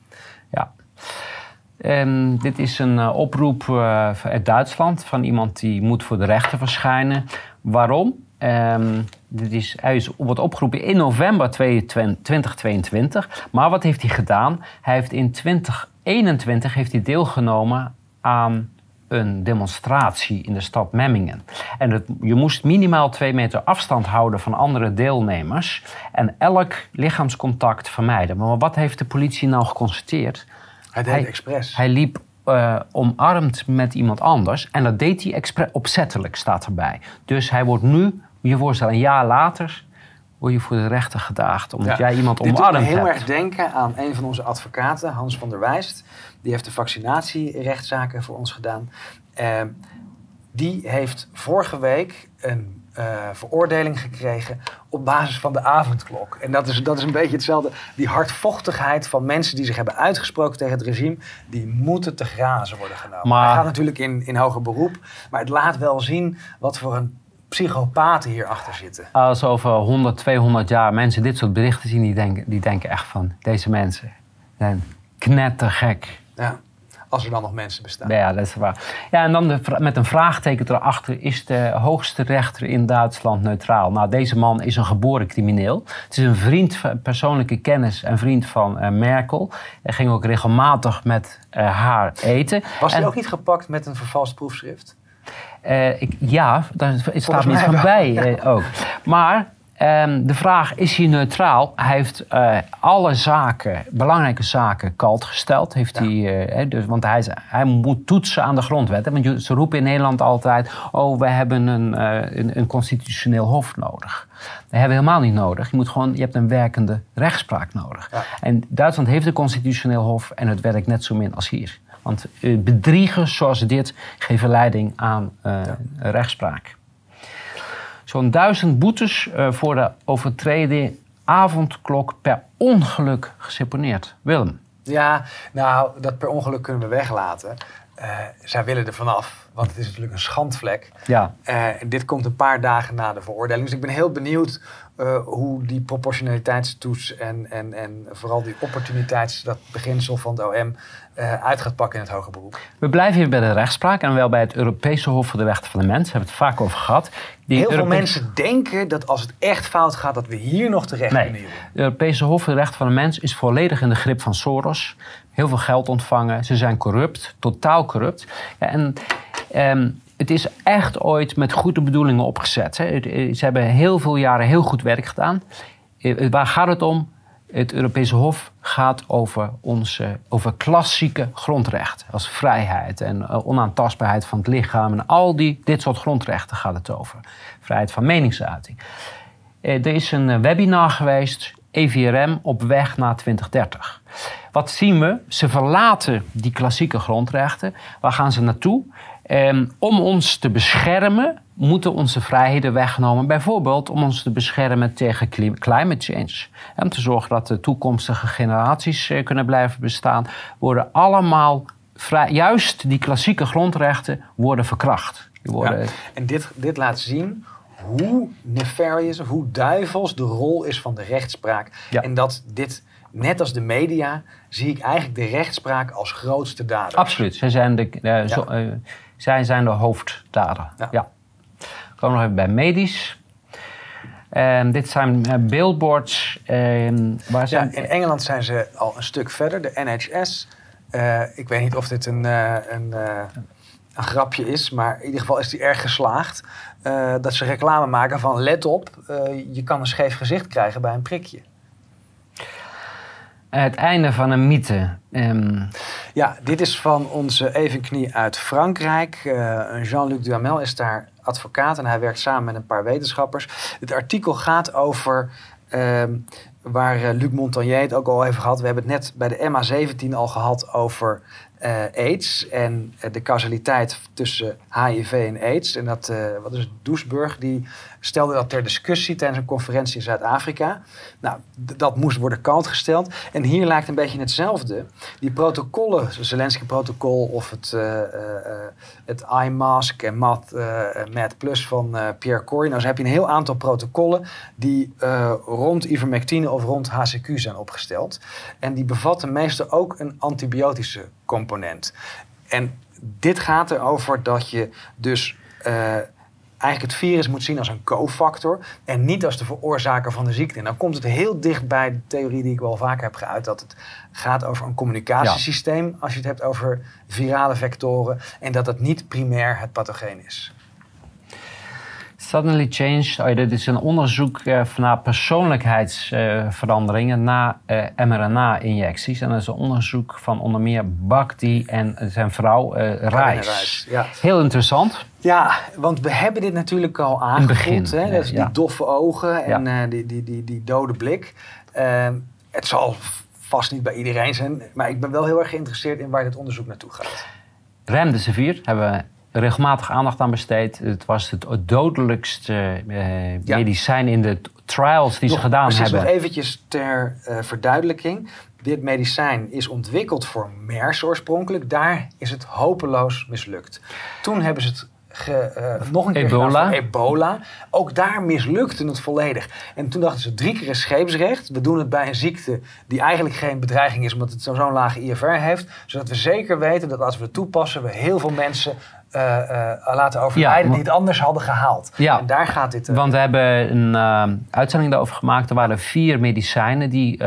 Um, dit is een uh, oproep uh, uit Duitsland van iemand die moet voor de rechter verschijnen. Waarom? Um, dit is, hij is, wordt opgeroepen in november 2022. Maar wat heeft hij gedaan? Hij heeft in 2021 heeft hij deelgenomen aan een demonstratie in de stad Memmingen. En het, je moest minimaal twee meter afstand houden van andere deelnemers en elk lichaamscontact vermijden. Maar wat heeft de politie nou geconstateerd? Hij deed hij, expres. Hij liep uh, omarmd met iemand anders. En dat deed hij expres, opzettelijk, staat erbij. Dus hij wordt nu, je voorstellen, een jaar later word je voor de rechter gedaagd. Omdat jij iemand omarmd hebt. Ik heel erg denken aan een van onze advocaten, Hans van der Wijst. Die heeft de vaccinatierechtszaken voor ons gedaan. Uh, die heeft vorige week een uh, veroordeling gekregen op basis van de avondklok. En dat is, dat is een beetje hetzelfde. Die hardvochtigheid van mensen die zich hebben uitgesproken tegen het regime, die moeten te grazen worden genomen. Maar... Hij gaat natuurlijk in, in hoger beroep, maar het laat wel zien wat voor een psychopaten hierachter zitten. Als over 100, 200 jaar mensen dit soort berichten zien, die denken, die denken echt van deze mensen zijn knettergek. Ja. Als er dan nog mensen bestaan. Ja, dat is waar. Ja, en dan de, met een vraagteken erachter: is de hoogste rechter in Duitsland neutraal? Nou, deze man is een geboren crimineel. Het is een vriend, persoonlijke kennis en vriend van uh, Merkel. Hij ging ook regelmatig met uh, haar eten. Was hij ook niet gepakt met een vervalst proefschrift? Uh, ik, ja, daar staat niets van bij [LAUGHS] ook. Maar Um, de vraag, is hij neutraal? Hij heeft uh, alle zaken, belangrijke zaken, kalt gesteld. Heeft ja. hij, uh, dus, want hij, hij, moet toetsen aan de grondwet. Hè? Want ze roepen in Nederland altijd... oh, we hebben een, uh, een, een, constitutioneel hof nodig. Dat hebben we helemaal niet nodig. Je, moet gewoon, je hebt een werkende rechtspraak nodig. Ja. En Duitsland heeft een constitutioneel hof... en het werkt net zo min als hier. Want bedriegen zoals dit geven leiding aan ja. rechtspraak zo'n duizend boetes uh, voor de overtreding avondklok per ongeluk geseponeerd. Willem. Ja, nou, dat per ongeluk kunnen we weglaten. Uh, zij willen er vanaf, want het is natuurlijk een schandvlek. Ja. Uh, dit komt een paar dagen na de veroordeling. Dus ik ben heel benieuwd uh, hoe die proportionaliteitstoets en, en, en vooral die opportuniteits, dat beginsel van het OM, uit gaat pakken in het hoger beroep. We blijven hier bij de rechtspraak en wel bij het Europese Hof voor de Rechten van de Mens. Daar hebben we het vaak over gehad. Die Heel veel mensen denken dat als het echt fout gaat, dat we hier nog terecht nee. kunnen. Het Europese Hof voor de Rechten van de Mens is volledig in de grip van Soros. Heel veel geld ontvangen. Ze zijn corrupt, totaal corrupt. Ja, en um, het is echt ooit met goede bedoelingen opgezet. Hè. Ze hebben heel veel jaren heel goed werk gedaan. Eh, waar gaat het om? Het Europese Hof gaat over, onze, over klassieke grondrechten. Als vrijheid en eh, onaantastbaarheid van het lichaam. En al die, dit soort grondrechten gaat het over. Vrijheid van meningsuiting. Eh, er is een webinar geweest, EVRM, op weg naar 2030. Wat zien we? Ze verlaten die klassieke grondrechten. Waar gaan ze naartoe? Um, om ons te beschermen, moeten onze vrijheden weggenomen. Bijvoorbeeld om ons te beschermen tegen climate change. En om te zorgen dat de toekomstige generaties uh, kunnen blijven bestaan, worden allemaal vrij, juist die klassieke grondrechten worden verkracht. Worden... Ja, en dit, dit laat zien hoe nefarious, hoe duivels de rol is van de rechtspraak. Ja. En dat dit, net als de media, zie ik eigenlijk de rechtspraak als grootste dader. Absoluut. Zij zijn de, uh, zo, uh, zij zijn de hoofddader. Ja. ja. Komen nog even bij medisch. En dit zijn uh, billboards. Waar zijn... Ja, in Engeland zijn ze al een stuk verder. De NHS. Uh, ik weet niet of dit een, uh, een een grapje is, maar in ieder geval is die erg geslaagd. Dat ze reclame maken van let op, je kan een scheef gezicht krijgen bij een prikje. Het einde van een mythe. Um... Ja, dit is van onze evenknie uit Frankrijk. Jean-Luc Duhamel is daar advocaat en hij werkt samen met een paar wetenschappers. Het artikel gaat over ehm, waar Luc Montagnier het ook al even gehad. We hebben het net bij de MA17 al gehad over uh, AIDS en uh, de causaliteit tussen HIV en AIDS. En dat, uh, wat is het, Doesburg, die stelde dat ter discussie tijdens een conferentie in Zuid-Afrika. Nou, dat moest worden kant gesteld. En hier lijkt een beetje hetzelfde. Die protocollen, het Zelensky-protocol of het, het iMask en MAT, MAT Plus van Pierre Corey. Nou, zo heb je een heel aantal protocollen die rond ivermectine of rond HCQ zijn opgesteld. En die bevatten meestal ook een antibiotische component. En dit gaat erover dat je dus uh, eigenlijk het virus moet zien als een cofactor en niet als de veroorzaker van de ziekte. En dan komt het heel dicht bij de theorie die ik wel vaker heb geuit, dat het gaat over een communicatiesysteem als je het hebt over virale vectoren en dat het niet primair het pathogeen is. Suddenly Changed, oh dit is een onderzoek uh, naar persoonlijkheidsveranderingen uh, na uh, mRNA-injecties. En dat is een onderzoek van onder meer Bhakti en zijn vrouw uh, Reis. Ja. Heel interessant. Ja, want we hebben dit natuurlijk al aangevoeld. Hè? Dat is die doffe ogen en die, die, die, die dode blik. Ehm, het zal vast niet bij iedereen zijn, maar ik ben wel heel erg geïnteresseerd in waar dit onderzoek naartoe gaat. Remdesivir hebben we regelmatig aandacht aan besteed. Het was het dodelijkste uh, medicijn in de trials die ze gedaan precies, hebben. Nog eventjes ter uh, verduidelijking. Dit medicijn is ontwikkeld voor MERS oorspronkelijk. Daar is het hopeloos mislukt. Toen hebben ze het Ge, uh, nog een keer ebola. ebola. Ook daar mislukte het volledig. En toen dachten ze drie keer een scheepsrecht. We doen het bij een ziekte die eigenlijk geen bedreiging is, omdat het zo'n lage IFR heeft. Zodat we zeker weten dat als we het toepassen, we heel veel mensen uh, uh, laten overlijden die het anders hadden gehaald. Ja, en daar gaat dit... Uh, want we hebben een uitzending daarover gemaakt. Er waren vier medicijnen die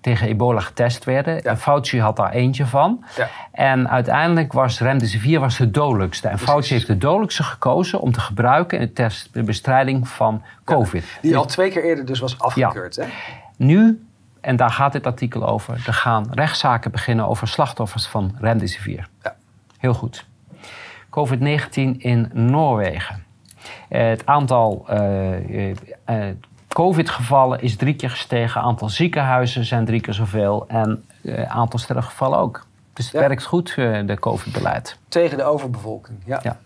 tegen ebola getest werden. Ja. En Fauci had daar eentje van. Ja. En uiteindelijk was remdesivir was de dodelijkste. En Fauci heeft de dodelijkste gekozen om te gebruiken in de, test, de bestrijding van COVID. die al twee keer eerder dus was afgekeurd. Hè? Nu en daar gaat dit artikel over. Er gaan rechtszaken beginnen over slachtoffers van remdesivir. Ja. Heel goed. COVID-19 in Noorwegen. Eh, het aantal uh, COVID-gevallen is drie keer gestegen. Het aantal ziekenhuizen zijn drie keer zoveel. En het aantal sterfgevallen ook. Dus het werkt goed, de COVID-beleid. Tegen de overbevolking, ja. ja.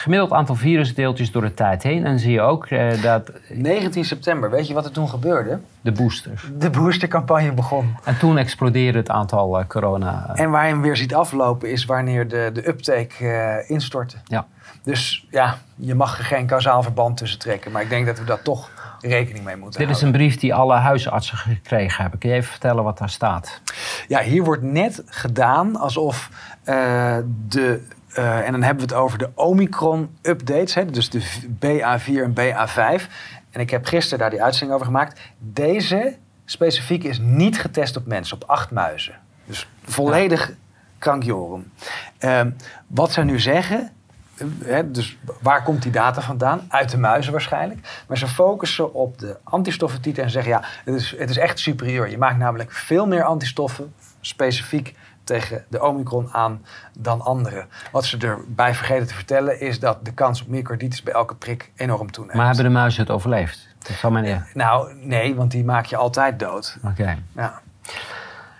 Gemiddeld aantal virusdeeltjes door de tijd heen. En zie je ook dat... 19 september, weet je wat er toen gebeurde? De boosters. De boostercampagne begon. En toen explodeerde het aantal corona... En waar je hem weer ziet aflopen is wanneer de, de uptake uh, instortte. Ja. Dus ja, je mag er geen kausaal verband tussen trekken. Maar ik denk dat we dat toch rekening mee moeten Dit is een brief die alle huisartsen gekregen hebben. Kun je even vertellen wat daar staat? Ja, hier wordt net gedaan alsof uh, de uh, en dan hebben we het over de Omicron-updates, dus de BA4 en BA5. En ik heb gisteren daar die uitzending over gemaakt. Deze specifiek is niet getest op mensen, op acht muizen. Dus volledig ja. krankjorum. Um, wat ze nu zeggen, dus waar komt die data vandaan? Uit de muizen waarschijnlijk. Maar ze focussen op de antistoffentiter en zeggen ja, het is, het is echt superieur. Je maakt namelijk veel meer antistoffen, specifiek tegen de Omicron aan dan anderen. Wat ze erbij vergeten te vertellen is dat de kans op myocarditis bij elke prik enorm toeneemt. Maar hebben de muizen het overleefd? Dat zal men ja. Nou, nee, want die maak je altijd dood. Oké. Ja.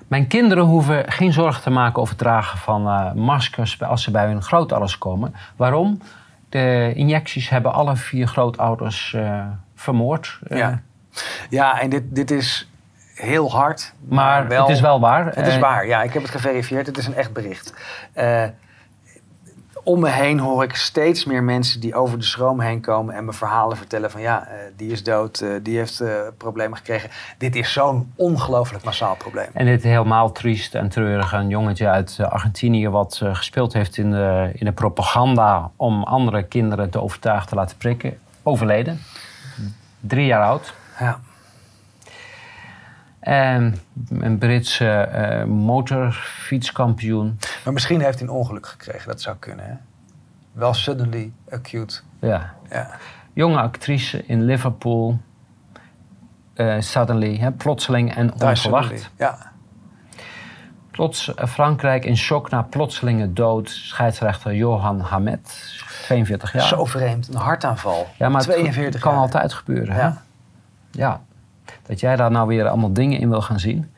Mijn kinderen hoeven geen zorgen te maken over het dragen van uh, maskers als ze bij hun grootouders komen. Waarom? De injecties hebben alle vier grootouders uh, vermoord. Ja. ja, en dit, dit is heel hard. Maar, wel, het is wel waar. Het is eh, waar, ja. Ik heb het geverifieerd. Het is een echt bericht. Uh, om me heen hoor ik steeds meer mensen die over de schroom heen komen en me verhalen vertellen van ja, uh, die is dood, uh, die heeft uh, problemen gekregen. Dit is zo'n ongelooflijk massaal probleem. En dit helemaal triest en treurig. Een jongetje uit Argentinië wat gespeeld heeft in de, in de propaganda om andere kinderen te overtuigen te laten prikken. Overleden. Drie jaar oud. Ja. En een Britse uh, motorfietskampioen. Maar misschien heeft hij een ongeluk gekregen, dat zou kunnen. Hè? Wel suddenly acute. Ja. ja. Jonge actrice in Liverpool. Uh, suddenly, hè, plotseling en onverwacht. Ja. Plots uh, Frankrijk in shock na plotselinge dood. Scheidsrechter Johan Hamet, 42 jaar. Zo vreemd, een hartaanval. Ja, maar 42 het kan altijd gebeuren. Hè? Ja. ja. Dat jij daar nou weer allemaal dingen in wil gaan zien.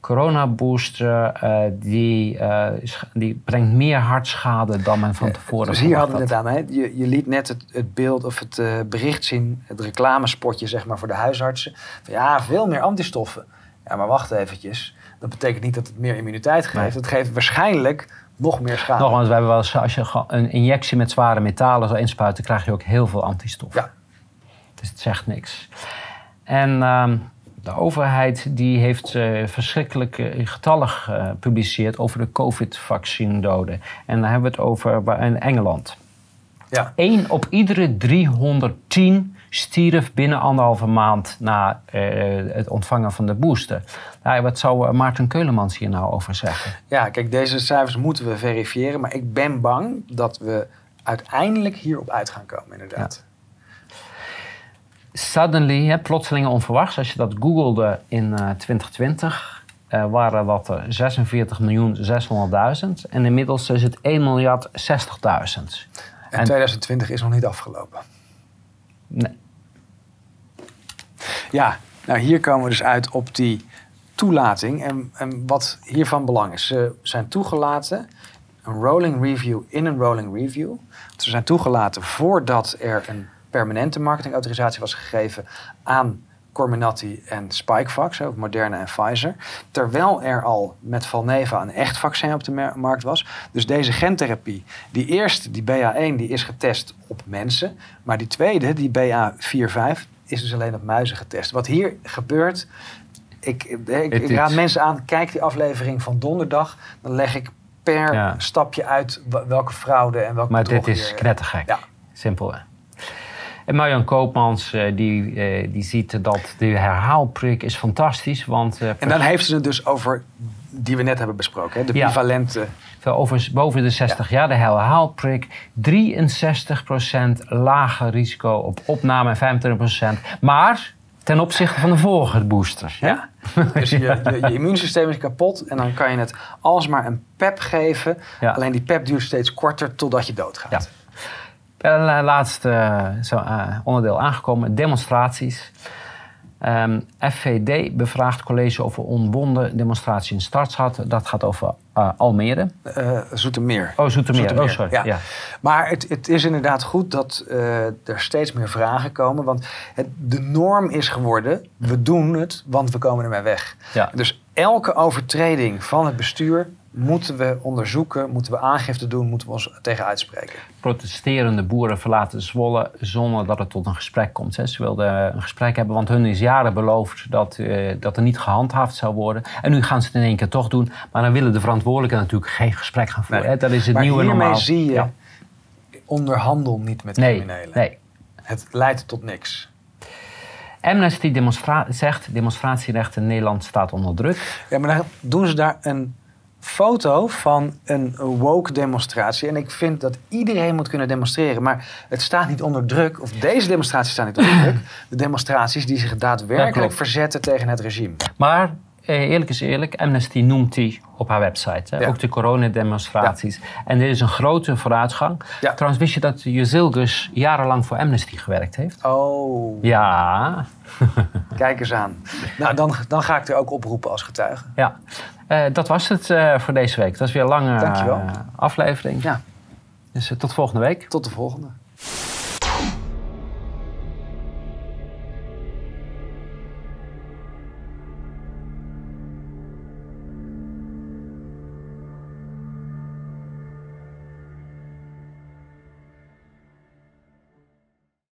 Coronabooster, uh, die, uh, die brengt meer hartschade dan men van tevoren Dus hier hadden we het aan. Hè? Je, je liet net het, het beeld of het uh, bericht zien, het reclamespotje zeg maar, voor de huisartsen. Van, ja, veel meer antistoffen. Ja, maar wacht eventjes. Dat betekent niet dat het meer immuniteit geeft. Nee. Het geeft waarschijnlijk nog meer schade. Nogmaals, we hebben wel eens, als je een injectie met zware metalen zou inspuiten, krijg je ook heel veel antistoffen. Ja. Dus het zegt niks. En ehm, de overheid die heeft uh, verschrikkelijke getallen gepubliceerd over de COVID-vaccindoden. En dan hebben we het over in Engeland. Ja. 1 op iedere 310 stierf binnen anderhalve maand na uh, het ontvangen van de booster. Nou, wat zou Maarten Keulemans hier nou over zeggen? Ja, kijk, deze cijfers moeten we verifiëren. Maar ik ben bang dat we uiteindelijk hierop uit gaan komen, inderdaad. Ja suddenly, hè, plotseling onverwachts, als je dat googelde in uh, 2020, uh, waren dat er 46 miljoen 600.000 en inmiddels is het 1 miljard 60.000. En, 2020 is nog niet afgelopen. Nee. Ja, nou hier komen we dus uit op die toelating. En, en wat hiervan belang is, ze zijn toegelaten, een rolling review in een rolling review. Ze zijn toegelaten voordat er een permanente marketingautorisatie was gegeven aan Comirnaty en Spikevax, ook Moderna en Pfizer. Terwijl er al met Valneva een echt vaccin op de markt was. Dus deze gentherapie, die eerste, die BA1, die is getest op mensen. Maar die tweede, die BA45, is dus alleen op muizen getest. Wat hier gebeurt, ik, ik, ik raad mensen aan, kijk die aflevering van donderdag. Dan leg ik per stapje uit welke fraude en welke Maar dit is knettergek. Ja. Simpel hè? En Marjan Koopmans uh, die, uh, die ziet dat de herhaalprik is fantastisch. Want, uh, en dan heeft ze het dus over die we net hebben besproken, hè? de ja. bivalente... Over, boven de 60 ja. jaar, de herhaalprik. 63% lager risico op opname en 25%. Maar ten opzichte van de vorige boosters. Ja? Dus je, je, je, immuunsysteem is kapot en dan kan je het alsmaar een pep geven. Alleen die pep duurt steeds korter totdat je doodgaat. Ja. Uh, laatste uh, onderdeel aangekomen, demonstraties. Um, ehm, FVD bevraagt college over onbonden demonstratie in Startschat. Dat gaat over uh, Almere. Uh, Zoetermeer. Oh, Zoetermeer. Oh, sorry. Ja. Maar het, het, is inderdaad goed dat uh, er steeds meer vragen komen. Want het, de norm is geworden, we doen het, want we komen ermee weg. Ja. Dus elke overtreding van het bestuur moeten we onderzoeken, moeten we aangifte doen, moeten we ons tegen uitspreken. Protesterende boeren verlaten Zwolle zonder dat het tot een gesprek komt. Ze wilden een gesprek hebben, want hun is jaren beloofd dat, uh, dat er niet gehandhaafd zou worden. En nu gaan ze het in één keer toch doen. Maar dan willen de verantwoordelijken natuurlijk geen gesprek gaan voeren. Nee. Dat is het maar nieuwe hiermee normaal. zie je, onderhandel niet met nee, criminelen. Nee. Het leidt tot niks. Amnesty demonstra zegt demonstratierecht in Nederland staat onder druk. Ja, maar dan doen ze daar een foto van een woke demonstratie. En ik vind dat iedereen moet kunnen demonstreren. Maar het staat niet onder druk, of deze demonstraties staan niet onder druk. [CLEARS THROAT] De demonstraties die zich daadwerkelijk verzetten tegen het regime. Maar eh, eerlijk is eerlijk, Amnesty noemt die op haar website. Hè? Ook de coronademonstraties. Ja. En dit is een grote vooruitgang. Ja. Trouwens, wist je dat Jezilgus jarenlang voor Amnesty gewerkt heeft? Oh. Ja. Kijk eens aan. [LAUGHS] Nou, dan, dan ga ik er ook oproepen als getuige. Ja. Uh, dat was het uh, voor deze week. Dat is weer een lange uh, aflevering. Ja. Dus tot volgende week. Tot de volgende.